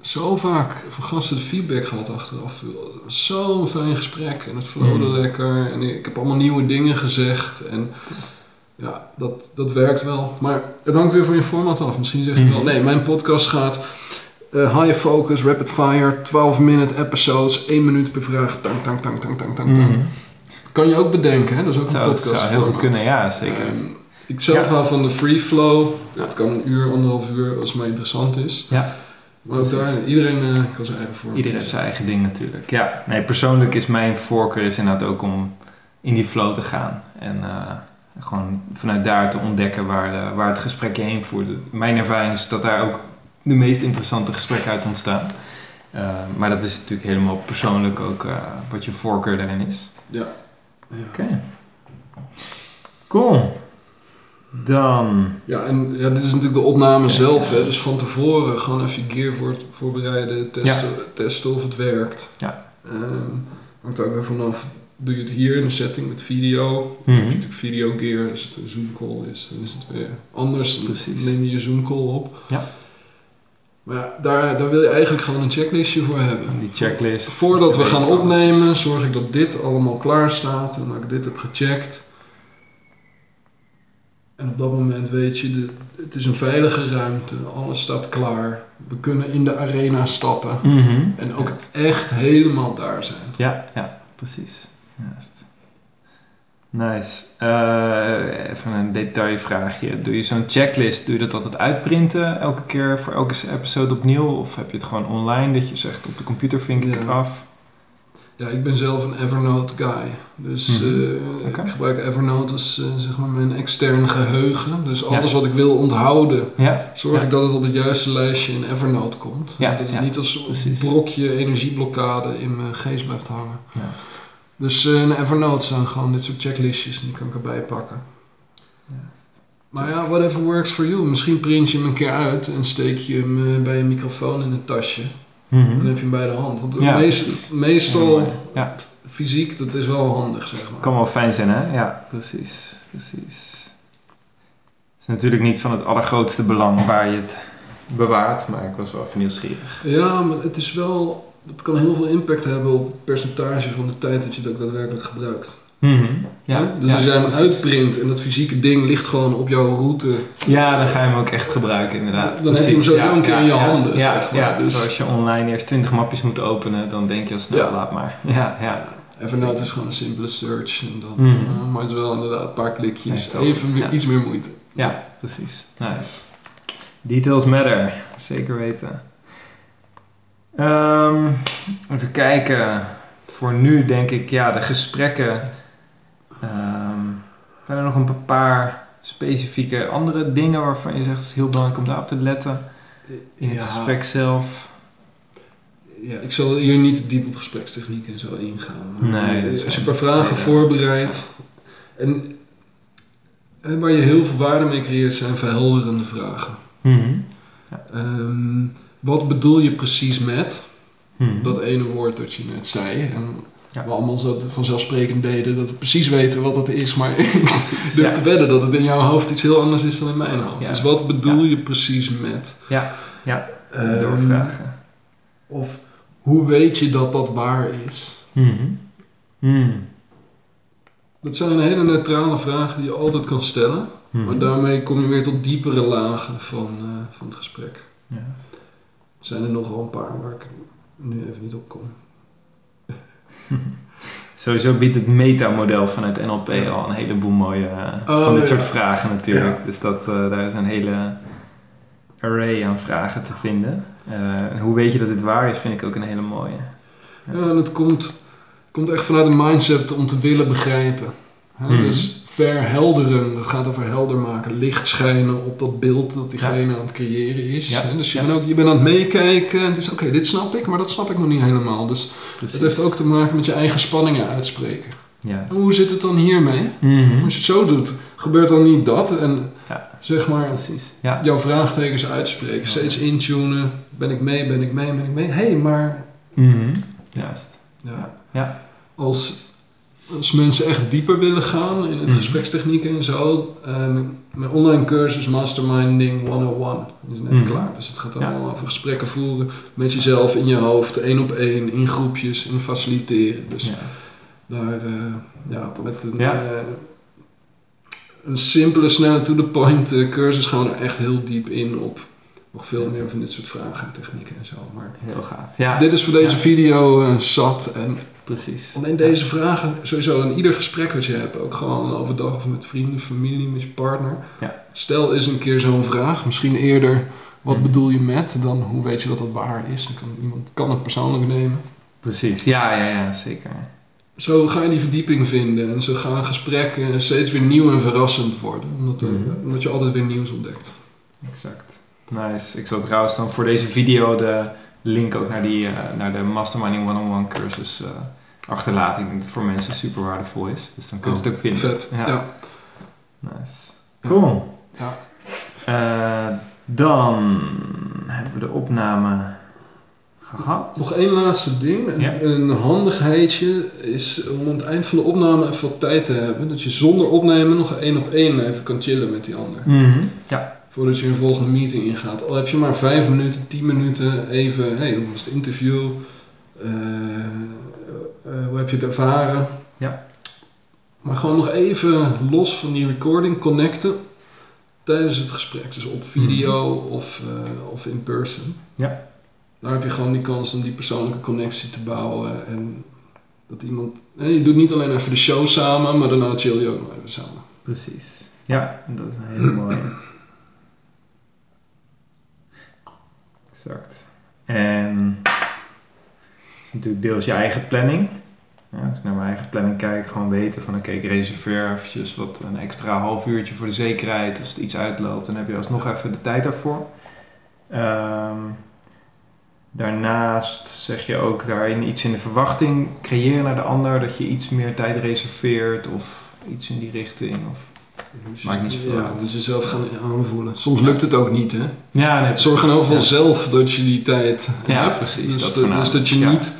zo vaak van gasten de feedback gehad achteraf. Zo'n fijn gesprek en het flowde Mhm. lekker en ik heb allemaal nieuwe dingen gezegd en ja, dat, dat werkt wel. Maar het hangt weer van je format af. Misschien zeg je wel, nee, mijn podcast gaat eh, high focus, rapid fire, 12 minute episodes, 1 minuut per vraag, tang, tang, tang, tang, tang, tang, tang. Mhm. Kan je ook bedenken, hè? dat is ook een Zou, podcast zou heel goed kunnen, ja, zeker. Ehm, ik zelf Ja. hou van de free flow. Dat kan een uur, anderhalf uur als het maar interessant is. Ja. Maar ook daar, iedereen eh, kan zijn eigen vorm. Iedereen heeft zijn eigen ding natuurlijk. Ja, nee, persoonlijk is mijn voorkeur is inderdaad ook om in die flow te gaan. En eh, gewoon vanuit daar te ontdekken waar, waar het gesprek je heen voert. Mijn ervaring is dat daar ook de meest interessante gesprekken uit ontstaan. Eh, maar dat is natuurlijk helemaal persoonlijk ook wat je voorkeur daarin is. Ja. Oké. Cool. Dan. ja, en ja, dit is natuurlijk de opname zelf. Hè, dus van tevoren gewoon even je gear voor, voorbereiden, testen, testen of het werkt. Ja. Ehm, hangt ook weer vanaf. Doe je het hier in een setting met video? Mhm. Heb je natuurlijk video gear, als het een Zoom call is, dan is het weer anders. Dan Precies. neem je je Zoom call op. Ja. Maar ja, daar, daar wil je eigenlijk gewoon een checklistje voor hebben. Die checklist. Voordat we gaan opnemen, zorg ik dat dit allemaal klaar staat en dat ik dit heb gecheckt. En op dat moment weet je, de, het is een veilige ruimte, alles staat klaar. We kunnen in de arena stappen Mhm. en ook echt helemaal daar zijn. Ja, ja, precies. Juist. Nice. Eh, even een detailvraagje. Doe je zo'n checklist, doe je dat altijd uitprinten elke keer voor elke episode opnieuw? Of heb je het gewoon online dat je zegt op de computer vink ik Ja. het af? Ja, ik ben zelf een Evernote guy. Dus Mhm. eh, ik gebruik Evernote als eh, zeg maar mijn extern geheugen. Dus alles wat ik wil onthouden, Ja, zorg Ja. ik dat het op het juiste lijstje in Evernote komt. Ja, dat het ja, niet als precies. brokje energieblokkade in mijn geest blijft hangen. juist. Dus eh, in Evernote staan gewoon dit soort checklistjes en die kan ik erbij pakken. juist. Maar ja, whatever works for you. Misschien print je hem een keer uit en steek je hem eh, bij je microfoon in het tasje. En dan heb je hem bij de hand. Want Ja, meest- precies. meestal Ja, Ja, fysiek, dat is wel handig zeg maar. kan wel fijn zijn hè? Ja, precies. precies. Het is natuurlijk niet van het allergrootste belang waar je het bewaart, maar ik was wel even nieuwsgierig. Ja, maar het is wel. Het kan heel veel impact hebben op het percentage van de tijd dat je het ook daadwerkelijk gebruikt. Mhm. Ja? Dus ja, als jij hem precies. uitprint en dat fysieke ding ligt gewoon op jouw route. Ja, dan ga je hem ook echt gebruiken, inderdaad. Dan heb je hem Precies, sowieso ja, een keer in je handen, Ja, zeg. Dus- als je online eerst 20 mapjes moet openen, dan denk je al snel, laat maar. *laughs* Ja, ja. Evernote is gewoon een simpele search. En dan, eh, maar het is wel inderdaad een paar klikjes. Even weer iets meer moeite. ja, precies. Nice. Details matter, zeker weten. Ehm, even kijken. Voor nu denk ik, ja, de gesprekken. Ehm zijn er nog een paar specifieke andere dingen waarvan je zegt het is heel belangrijk om daarop te letten in het Ja. gesprek zelf? Ja, ik zal hier niet te diep op gesprekstechniek en zo ingaan. Nee, als je een paar vragen ja. voorbereidt. En, en waar je heel veel waarde mee creëert zijn verhelderende vragen. Mhm. Ehm, wat bedoel je precies met Mhm. dat ene woord dat je net zei? En Ja. we allemaal zo vanzelfsprekend deden dat we precies weten wat het is, maar *laughs* ik durf ja. te wedden dat het in jouw hoofd iets heel anders is dan in mijn hoofd. Dus wat bedoel je precies met? Ja, ja. Ehm, doorvragen. Of hoe weet je dat dat waar is? Mhm. Mhm. Dat zijn hele neutrale vragen die je altijd kan stellen. Mhm. Maar daarmee kom je weer tot diepere lagen van, eh, van het gesprek. Juist. Zijn er nog wel een paar waar ik nu even niet op kom. *laughs* Sowieso biedt het metamodel vanuit NLP al een heleboel mooie uh, oh, van dit soort vragen natuurlijk. Ja. Dus dat, uh, daar is een hele array aan vragen te vinden. Uh, hoe weet je dat dit waar is, vind ik ook een hele mooie. Ja, en het komt, komt echt vanuit een mindset om te willen begrijpen. Hè? -hmm. Dus verhelderen, dat gaat over helder maken, licht schijnen op dat beeld dat diegene aan het creëren is. Ja. Dus je, bent ook, je bent aan het meekijken en het is oké, dit snap ik, maar dat snap ik nog niet helemaal. Dus Precies. het heeft ook te maken met je eigen spanningen uitspreken. Hoe zit het dan hiermee? Mm -hmm. Als je het zo doet, gebeurt dan niet dat en zeg maar Precies. jouw vraagtekens uitspreken, steeds intunen, ben ik mee, ben ik mee, ben ik mee. Hé, hey, maar... Mm -hmm. Juist. Ja. ja. Als als mensen echt dieper willen gaan in het mm. gesprekstechnieken en zo, um, mijn online cursus Masterminding 101 is net mm. klaar. Dus het gaat allemaal over gesprekken voeren met jezelf in je hoofd, één op één, in groepjes, in faciliteren. Dus daar, uh, ja, met een, ja. uh, een simpele, snelle, to-the-point uh, cursus gaan we er echt heel diep in op nog veel meer van dit soort vragen en technieken en zo. Maar heel gaaf. Ja. Dit is voor deze video zat en Precies. Alleen deze vragen, sowieso in ieder gesprek wat je hebt, ook gewoon overdag of met vrienden, familie, met je partner. Ja. Stel eens een keer zo'n vraag, misschien eerder wat hmm. bedoel je met, dan hoe weet je dat dat waar is. Dan kan iemand kan het persoonlijk nemen. Precies, ja, ja, ja, zeker. Zo ga je die verdieping vinden en zo gaan gesprekken steeds weer nieuw en verrassend worden, omdat, hmm. omdat je altijd weer nieuws ontdekt. Exact. Nice. Ik zal trouwens dan voor deze video de link ook naar, die, uh, naar de Masterminding One-on-One cursus uh, achterlaten. Ik denk dat het voor mensen super waardevol is. Dus dan kunnen ze het ook vinden. Vet, ja. ja. Nice. Cool. Ja. Uh, dan hebben we de opname gehad. Nog één laatste ding. Ja. Een handigheidje is om aan het eind van de opname even wat tijd te hebben. Dat je zonder opnemen nog één op één even kan chillen met die ander. Mm -hmm. Ja voordat je een volgende meeting ingaat. Al heb je maar vijf minuten, tien minuten even, hey, hoe was het interview? Uh, uh, hoe heb je het ervaren? Ja. Maar gewoon nog even los van die recording connecten tijdens het gesprek. Dus op video mm. of, uh, of in person. Ja. Daar heb je gewoon die kans om die persoonlijke connectie te bouwen. En dat iemand. En je doet niet alleen even de show samen, maar daarna chill je ook nog even samen. Precies. Ja, dat is een hele mooie. Exact. En is natuurlijk deels je eigen planning. Ja, als ik naar mijn eigen planning kijk, gewoon weten van oké, ik reserveer eventjes wat een extra half uurtje voor de zekerheid. Als het iets uitloopt, dan heb je alsnog even de tijd daarvoor. Um, daarnaast zeg je ook daarin iets in de verwachting creëren naar de ander, dat je iets meer tijd reserveert of iets in die richting. Of dus Maakt niet zoveel ja, Dus jezelf gaan aanvoelen. Soms lukt het ook niet, hè? Ja, nee, Zorg in ieder geval zelf dat je die tijd ja, hebt. Precies, dus, dat, dus dat je niet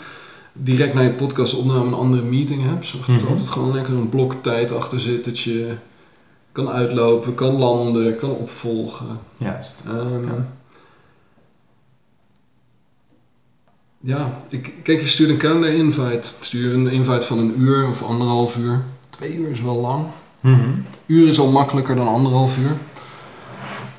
direct naar je podcast opname een andere meeting hebt. Zorg dat er mm -hmm. altijd gewoon lekker een blok tijd achter zit. Dat je kan uitlopen, kan landen, kan opvolgen. Juist. Um, ja. ja, ik, kijk, je stuurt een calendar invite. Stuur een invite van een uur of anderhalf uur. Twee uur is wel lang. Mm -hmm. Uur is al makkelijker dan anderhalf uur.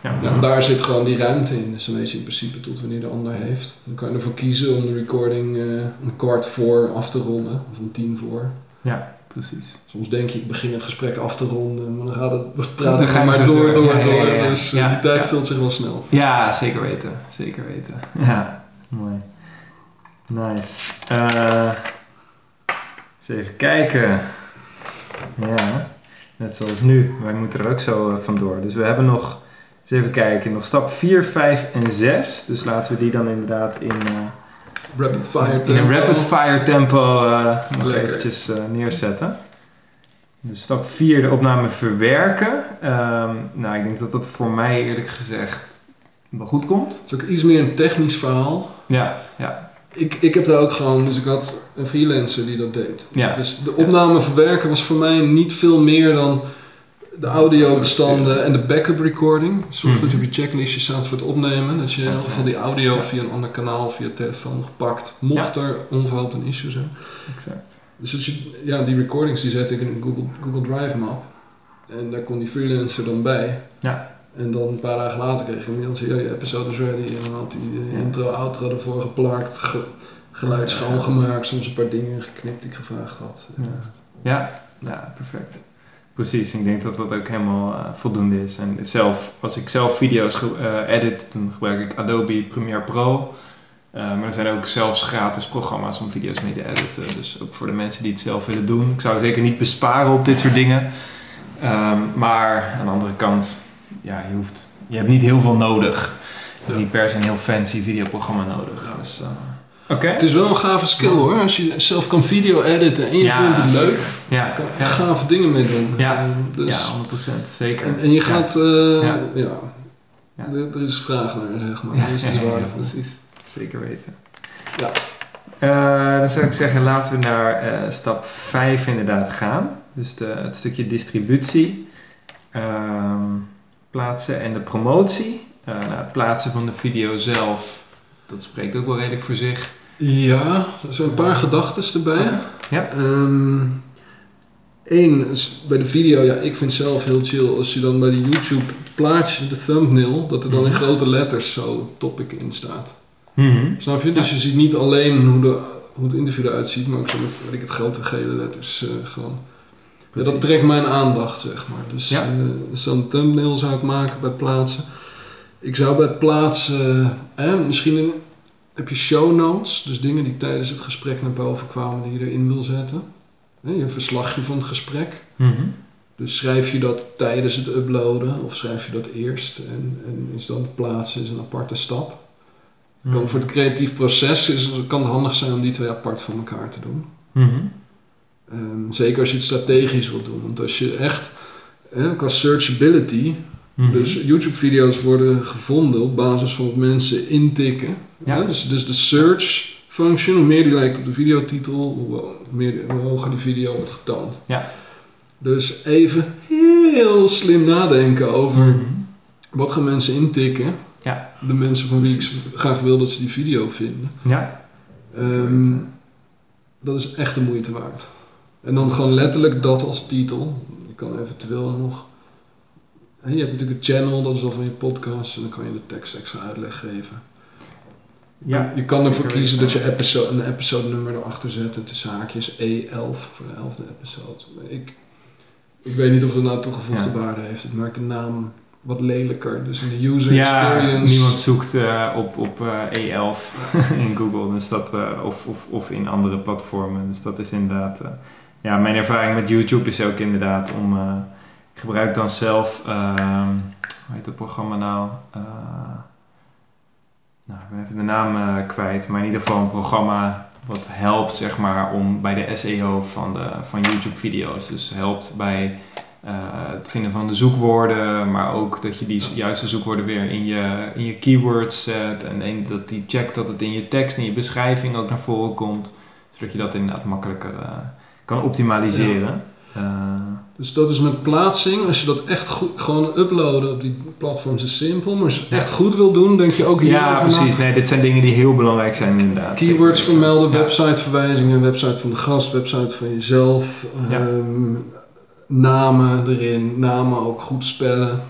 Ja, ja, daar zit gewoon die ruimte in. Dus dan weet je in principe tot wanneer de ander heeft. Dan kan je ervoor kiezen om de recording uh, een kwart voor af te ronden. Of een tien voor. Ja, precies. Soms denk je, ik begin het gesprek af te ronden. Maar dan gaat het, dat praat ik maar door, door, ja, door. Ja, dus uh, die tijd vult zich wel snel. Ja, zeker weten. Zeker weten. *laughs* Ja, mooi. Nice. Uh, eens even kijken. Ja. Net zoals nu, wij moeten er ook zo uh, vandoor. Dus we hebben nog, eens even kijken, nog stap 4, 5 en 6. Dus laten we die dan inderdaad in, uh, rapid fire in een rapid fire tempo uh, nog Lekker. eventjes neerzetten. Dus stap 4, de opname verwerken. Um, nou, ik denk dat dat voor mij eerlijk gezegd wel goed komt. Het is ook iets meer een technisch verhaal. Ja, ja. Ik, ik heb daar ook gewoon, dus ik had een freelancer die dat deed. Ja. Dus de opname verwerken was voor mij niet veel meer dan de audiobestanden en de backup recording. Zorg dat je op je checklistje staat voor het opnemen. Dat je in ieder geval die audio via een ander kanaal, via telefoon nog pakt. Mocht er onverhoopt een issue zijn. Exact. Dus dat je, ja, die recordings die zet ik in een Google, Google Drive map. En daar kon die freelancer dan bij. Ja. En dan een paar dagen later kreeg ik een je episode is ready. En dan had hij de Ja. intro, outro ervoor geplakt, ge, geluid schoongemaakt, soms een paar dingen geknipt die ik gevraagd had. Ja. Ja, ja, perfect. Precies, ik denk dat dat ook helemaal eh, voldoende is. En zelf, als ik zelf video's eh, edit, dan gebruik ik Adobe Premiere Pro. Eh, maar er zijn ook zelfs gratis programma's om video's mee te editen. Dus ook voor de mensen die het zelf willen doen. Ik zou zeker niet besparen op dit soort dingen. Ehm, maar aan de andere kant, ja, je, hoeft, je hebt niet heel veel nodig. Je hebt Ja. niet per se een heel fancy videoprogramma nodig. Dus, eh, Oké. Het is wel een gave skill hoor, als je zelf kan video editen en je Ja, vindt het leuk. Ja, kan ja. gave dingen mee doen. Ja. Eh, dus, ja, 100% zeker. en, en je Ja. gaat, eh, Ja. ja, Ja. Er, er is vraag naar, zeg maar. Ja, is ja, waardevol. precies. Zeker weten. Ja. Eh, dan zou ik zeggen, laten we naar eh, stap 5 inderdaad gaan. Dus de, het stukje distributie, ehm, plaatsen en de promotie. Eh, nou, het plaatsen van de video zelf, dat spreekt ook wel redelijk voor zich. Ja, er zijn een paar gedachten erbij. Oké. Ja. Eén is bij de video, ja, ik vind zelf heel chill als je dan bij de YouTube plaatje, de thumbnail, dat er dan in Mhm. grote letters zo topic in staat. Mhm. Snap je? Dus Ja. je ziet niet alleen hoe, de, hoe het interview eruit ziet, maar ook zo met weet ik, het grote gele letters eh, gewoon. Ja, dat Precies. trekt mijn aandacht, zeg maar. Dus Ja. eh, zo'n thumbnail zou ik maken bij plaatsen. Ik zou bij plaatsen, eh, misschien een- heb je show notes, dus dingen die tijdens het gesprek naar boven kwamen die je erin wil zetten. Hè, je verslagje van het gesprek. Mhm. Dus schrijf je dat tijdens het uploaden of schrijf je dat eerst en, en is dan plaatsen is een aparte stap. Mhm. Kan voor het creatief proces is, kan het handig zijn om die twee apart van elkaar te doen. Mhm. Ehm, zeker als je het strategisch wilt doen. Want als je echt, hè, qua searchability, Mhm. dus YouTube-video's worden gevonden op basis van wat mensen intikken. Ja. Hè, Dus, dus de search function, hoe meer die lijkt op de videotitel, hoe, meer, hoe hoger die video wordt getoond. Ja. Dus even heel slim nadenken over Mhm. wat gaan mensen intikken. Ja. De mensen van wie ik graag wil dat ze die video vinden. Ja. Ehm, dat is echt de moeite waard. En dan gewoon letterlijk dat als titel. Je kan eventueel nog. hè, Je hebt natuurlijk een channel, dat is al van je podcast, en dan kan je de tekst extra uitleg geven. Ja. je kan ervoor kiezen dat je episode, een episode nummer erachter zet, en tussen haakjes E11 voor de elfde episode. Ik, ik weet niet of dat nou toegevoegde Ja. waarde heeft. Het maakt de naam wat lelijker. Dus in de user Ja, experience. niemand zoekt eh, op, op eh, E11 *laughs* in Google dus dat, eh, of, of, of in andere platformen. Dus dat is inderdaad. Ja, mijn ervaring met YouTube is ook inderdaad om. eh, ik gebruik dan zelf. ehm, hoe heet het programma nou? Eh, nou, ik ben even de naam eh, kwijt, maar in ieder geval een programma wat helpt zeg maar om bij de SEO van, de, van YouTube video's. Dus helpt bij het vinden van de zoekwoorden, maar ook dat je die juiste zoekwoorden weer in je, in je keywords zet. En dat die checkt dat het in je tekst, in je beschrijving ook naar voren komt. Zodat je dat inderdaad makkelijker kan optimaliseren. Eh, Dus dat is met plaatsing. Als je dat echt goed, gewoon uploaden op die platforms is simpel. Maar als je het Ja. echt goed wil doen, denk je ook ja, hierover na. precies. Nee, dit zijn dingen die heel belangrijk zijn inderdaad. Keywords vermelden, Ja. websiteverwijzingen, website van de gast, website van jezelf. Ja. ehm, namen erin, namen ook goed spellen.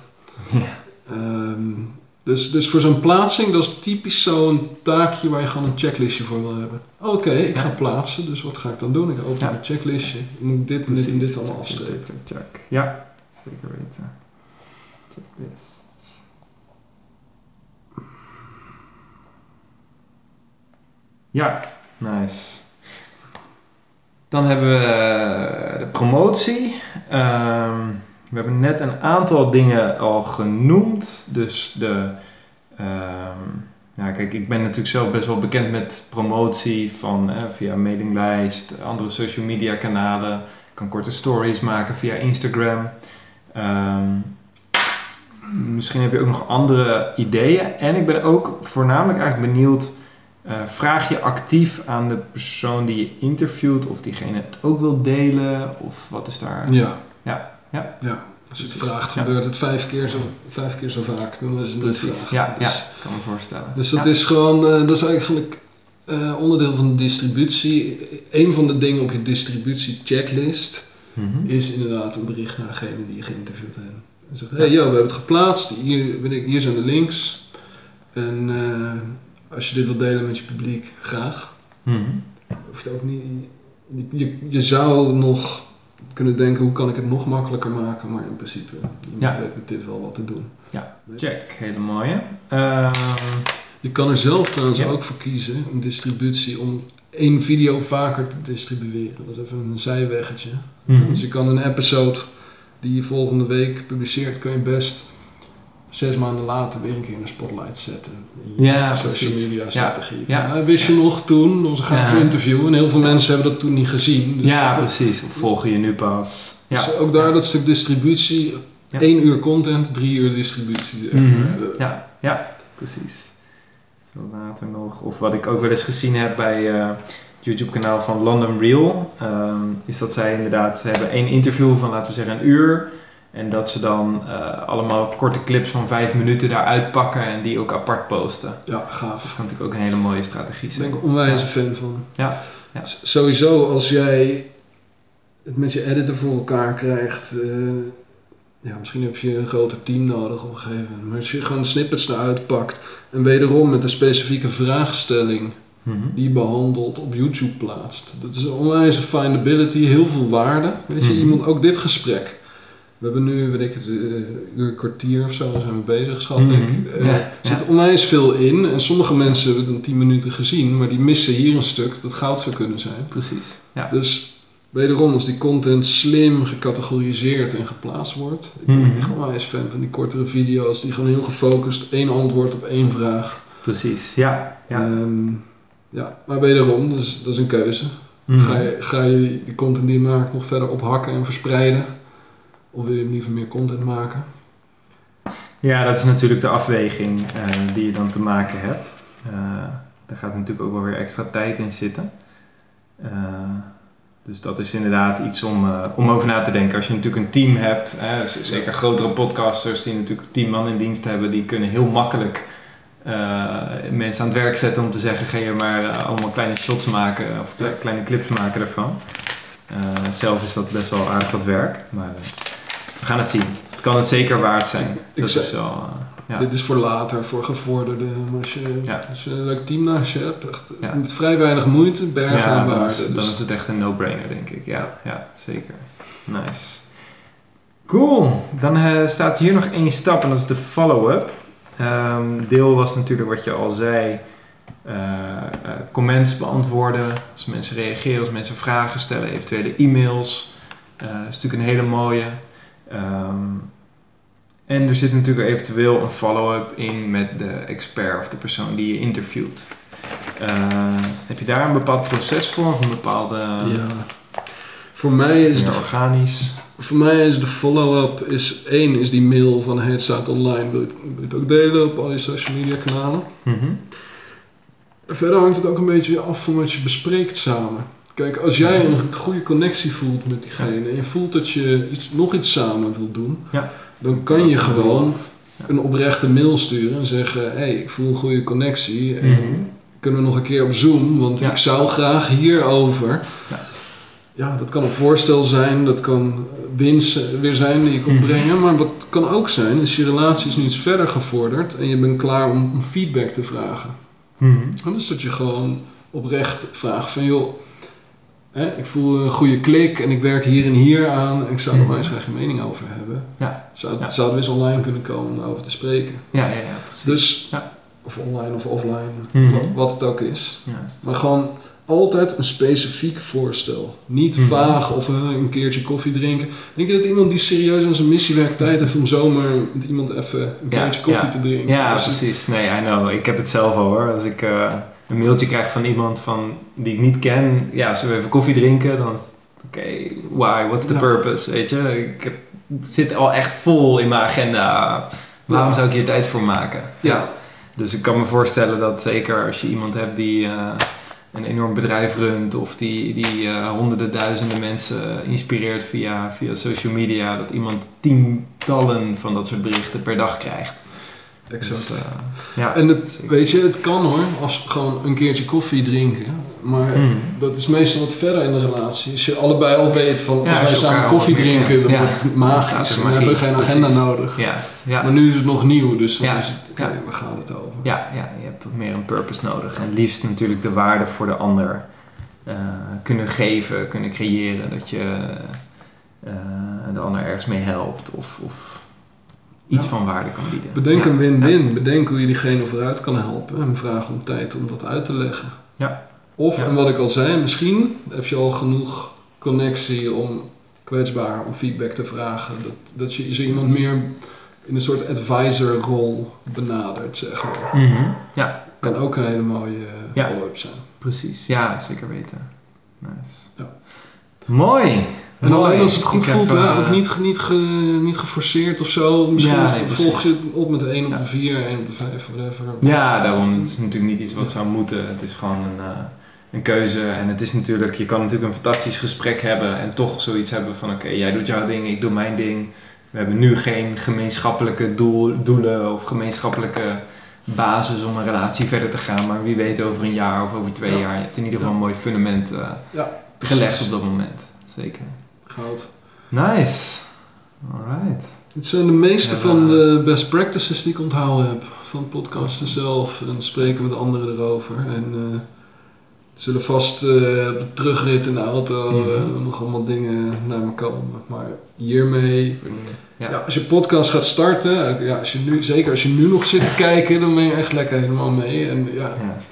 Ja. Dus, dus voor zo'n plaatsing, dat is typisch zo'n taakje waar je gewoon een checklistje voor wil hebben. Oké, ik ga plaatsen, dus wat ga ik dan doen? Ik open Ja. een checklistje. Ik moet dit en dit en dit allemaal Check, afstrepen. check, check, check. Ja, zeker weten. Checklist. Ja, nice. Dan hebben we de promotie. Ehm, we hebben net een aantal dingen al genoemd. Dus de. ja, kijk, ik ben natuurlijk zelf best wel bekend met promotie van eh, via mailinglijst, andere social media kanalen. Ik kan korte stories maken via Instagram. Ehm, misschien heb je ook nog andere ideeën. En ik ben ook voornamelijk eigenlijk benieuwd. eh, vraag je actief aan de persoon die je interviewt of diegene het ook wil delen? Of wat is daar? Ja. Ja, ja. ja. Als je het Precies. vraagt, Ja. gebeurt het vijf keer zo, vijf keer zo vaak dan je het niet Precies. vraagt. Ja, ja, Dus- ik kan me voorstellen. Dus dat Ja. is gewoon, eh, dat is eigenlijk eh, onderdeel van de distributie. Een van de dingen op je distributie checklist Mhm. is inderdaad een bericht naar degene die je geïnterviewd hebt. En zegt, hé hey, yo, we hebben het geplaatst, hier, weet ik, hier zijn de links. En eh, als je dit wilt delen met je publiek, graag. Mhm. Hoeft ook niet, je, je, je zou nog kunnen denken, hoe kan ik het nog makkelijker maken? Maar in principe, Ja. weet met dit wel wat te doen. Check, hele mooie. Je kan er zelf trouwens Ja. ook voor kiezen, een distributie, om één video vaker te distribueren. Dat is even een zijweggetje. mhm. Dus je kan een episode die je volgende week publiceert, kun je best zes maanden later weer een keer in de spotlight zetten. In Ja, social precies. media strategie. ja, Ja, wist je nog toen, een gaaf Ja. interview en heel veel mensen hebben dat toen niet gezien. Dus, ja, precies. Of volgen je nu pas. Ja. dus ook daar dat stuk distributie, één uur content, drie uur distributie. zeg Mhm. maar. Ja, ja, precies. Zo later nog. Of wat ik ook wel eens gezien heb bij eh, het YouTube kanaal van London Real. ehm, is dat zij inderdaad, ze hebben één interview van laten we zeggen een uur. En dat ze dan eh, allemaal korte clips van vijf minuten daaruit pakken en die ook apart posten. Ja, Dat gaaf. kan natuurlijk ook een hele mooie strategie Daar zijn. ben ik onwijs een fan van. Ja, ja. Sowieso als jij het met je editor voor elkaar krijgt. eh, ja, misschien heb je een groter team nodig op een gegeven moment. Maar als je gewoon snippets eruit pakt en wederom met een specifieke vraagstelling Mhm. die je behandelt op YouTube plaatst. Dat is een onwijze findability, heel veel waarde. Weet je, Mhm. iemand ook dit gesprek. We hebben nu, weet ik het, eh, een kwartier of zo zijn we bezig, schat ik. Mhm. Eh, Ja, Er zit onwijs veel in en sommige mensen hebben het in 10 minuten gezien, maar die missen hier een stuk dat goud zou kunnen zijn. Precies. Ja. Dus wederom, als die content slim gecategoriseerd en geplaatst wordt. Ik ben Mhm. echt onwijs fan van die kortere video's die gewoon heel gefocust één antwoord op één vraag. Precies. Ja. ja. Ehm, ja, maar wederom, dat is, dat is een keuze. Mhm. Ga, je, ga je die content die je maakt nog verder ophakken en verspreiden? Of wil je liever meer content maken? Ja, dat is natuurlijk de afweging eh, die je dan te maken hebt. Eh, daar gaat natuurlijk ook wel weer extra tijd in zitten. Eh, dus dat is inderdaad iets om, om over na te denken. Als je natuurlijk een team hebt, hè, zeker grotere podcasters die natuurlijk tien man in dienst hebben, die kunnen heel makkelijk mensen aan het werk zetten om te zeggen: ga je maar allemaal kleine shots maken of kle- kleine clips maken daarvan. Eh, zelf is dat best wel aardig wat werk, maar we gaan het zien. Het kan het zeker waard zijn. Dat is wel. eh, ja. Dit is voor later, voor gevorderden. Als je, Ja. als je een leuk team naast je hebt, echt Ja. met vrij weinig moeite, bergen aan dan is, dan Dus- is het echt een no-brainer, denk ik. Ja, ja zeker. Nice. Cool. Dan eh, staat hier nog één stap en dat is de follow-up. Ehm, deel was natuurlijk wat je al zei. eh, comments beantwoorden. Als mensen reageren, als mensen vragen stellen, eventuele e-mails. Eh, dat is natuurlijk een hele mooie. Ehm, en er zit natuurlijk eventueel een follow-up in met de expert of de persoon die je interviewt. Eh, heb je daar een bepaald proces voor? Of een bepaalde... ja. Voor mij is de organisch? Voor mij is de follow-up is één is die mail van hey, het staat online, wil je het, wil je het ook delen op al je social media kanalen. Mhm. Verder hangt het ook een beetje af van wat je bespreekt samen. Kijk, als jij een goede connectie voelt met diegene en je voelt dat je iets, nog iets samen wilt doen, Ja. dan kan je gewoon een oprechte mail sturen en zeggen: Hé, hey, ik voel een goede connectie en Mhm. kunnen we nog een keer op Zoom, want Ja. ik zou graag hierover. Ja. Ja, dat kan een voorstel zijn, dat kan winst weer zijn die je kunt Mhm. brengen, maar wat kan ook zijn, is je relatie is nu iets verder gevorderd en je bent klaar om, feedback te vragen. En Dus dat je gewoon oprecht vraagt van joh, hè, ik voel een goede klik en ik werk hier en hier aan en ik zou er Mhm. maar eens graag een mening over hebben. Ja. Zou, Ja. Zouden we eens online kunnen komen om daarover te spreken? Ja, ja, ja, precies. Dus, Ja. of online of offline, Mhm. wat, wat het ook is. Juist. Maar gewoon altijd een specifiek voorstel. Niet Mhm. vaag of eh, een keertje koffie drinken. Denk je dat iemand die serieus aan zijn missiewerk tijd heeft om zomaar met iemand even een Ja, keertje koffie ja. te drinken? Ja, het- precies. Nee, I know. Ik heb het zelf al hoor. Als ik eh, een mailtje krijg van iemand van, die ik niet ken, ja, zullen we even koffie drinken? Dan oké, why? What's the Ja. purpose? Weet je, ik heb, zit al echt vol in mijn agenda. Waarom Ja. zou ik hier tijd voor maken? Ja, Dus ik kan me voorstellen dat zeker als je iemand hebt die eh, een enorm bedrijf runt of die, die eh, honderden duizenden mensen inspireert via, via social media, dat iemand tientallen van dat soort berichten per dag krijgt. Exact. Dus, eh, ja. En het, weet je, het kan hoor, als gewoon een keertje koffie drinken. Maar Mm. dat is meestal wat verder in de relatie. Als je allebei al weet van Ja, als wij samen elkaar koffie drinken, dan Ja. wordt het magisch. Dan hebben we geen agenda precies. nodig. Juist, ja. Maar nu is het nog nieuw, dus dan Ja, is het, oké, ja. waar gaat het over? Ja, ja, je hebt meer een purpose nodig. En liefst natuurlijk de waarde voor de ander eh, kunnen geven, kunnen creëren. Dat je eh, de ander ergens mee helpt of, of iets Ja. van waarde kan bieden. Bedenk Ja, een win-win. Bedenk hoe je diegene vooruit kan helpen en vraag om tijd om dat uit te leggen. Ja. Of, en wat ik al zei, misschien heb je al genoeg connectie om kwetsbaar om feedback te vragen. Dat, dat je zo iemand meer in een soort advisor-rol benadert, zeg maar. Mhm, Ja, Kan ook een hele mooie eh, Ja. follow-up zijn. precies. Ja, zeker weten. Nice. Mooi. En Mooi. alleen als het goed Ik heb, voelt, hè, eh, ook niet, niet, ge, niet geforceerd of zo. Misschien Ja, nee, volg je het op met de 1 op Ja. de 4, 1 op de 5, whatever. Ja, daarom. Het is natuurlijk niet iets wat zou moeten. Het is gewoon een, eh, een keuze. En het is natuurlijk, je kan natuurlijk een fantastisch gesprek hebben en toch zoiets hebben van oké, jij doet jouw ding, ik doe mijn ding. We hebben nu geen gemeenschappelijke doel, doelen of gemeenschappelijke basis om een relatie verder te gaan. Maar wie weet over een jaar of over twee Ja. jaar. Je hebt in ieder geval een mooi fundament eh, gelegd op dat moment. Zeker. Goud. Nice. Alright. Dit zijn de meeste Ja, van maar- de best practices die ik onthouden heb. Van podcasten zelf en spreken met anderen erover. En eh, zullen vast eh, op de terugrit in de auto eh, Mhm. nog allemaal dingen naar me komen. Maar hiermee, Ja. ja. als je podcast gaat starten, eh, ja, als je nu, zeker als je nu nog zit te kijken, dan ben je echt lekker helemaal mee. En ja, Juist.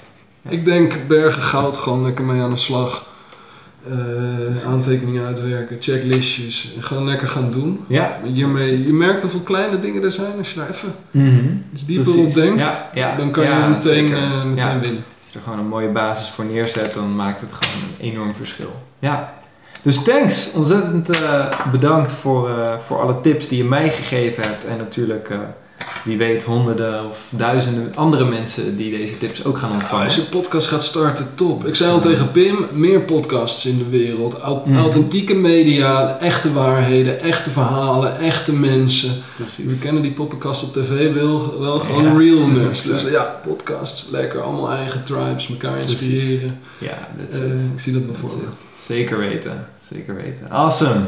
ik denk bergen goud, gewoon lekker mee aan de slag. Eh, aantekeningen uitwerken, checklistjes, en gewoon lekker gaan doen. Ja. Hiermee, je merkt hoeveel kleine dingen er zijn als je daar even dieper Precies. op denkt. Ja, ja, dan kan je meteen, eh, meteen winnen. Als je er gewoon een mooie basis voor neerzet, dan maakt het gewoon een enorm verschil. Ja. Dus thanks, ontzettend eh, bedankt voor, voor alle tips die je mij gegeven hebt. En natuurlijk, wie weet, honderden of duizenden andere mensen die deze tips ook gaan ontvangen. Als je podcast gaat starten, top. Ik zei al tegen Pim, meer podcasts in de wereld. Mhm. Authentieke media, echte waarheden, echte verhalen, echte mensen. Precies. We kennen die podcast op tv wel, wel gewoon Ja, realness. Dus ja, podcasts, lekker, allemaal eigen tribes, elkaar inspireren. Ja, Eh, ik zie dat wel voor me. Zeker weten, zeker weten. Awesome.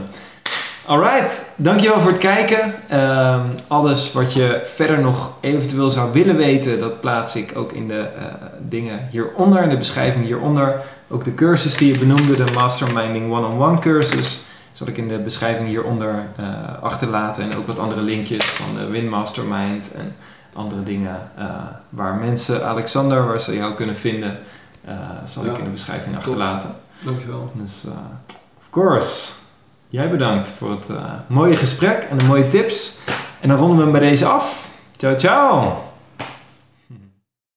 Alright, dankjewel voor het kijken. Ehm, alles wat je verder nog eventueel zou willen weten, dat plaats ik ook in de eh, dingen hieronder, in de beschrijving hieronder. Ook de cursus die je benoemde, de Masterminding One-on-One cursus, zal ik in de beschrijving hieronder eh, achterlaten. En ook wat andere linkjes van de Win Mastermind en andere dingen eh, waar mensen, Alexander, waar ze jou kunnen vinden, zal ik in de beschrijving top. achterlaten. Dankjewel. Dus, of course. Jij bedankt voor het eh, mooie gesprek en de mooie tips. En dan ronden we hem bij deze af. Ciao, ciao.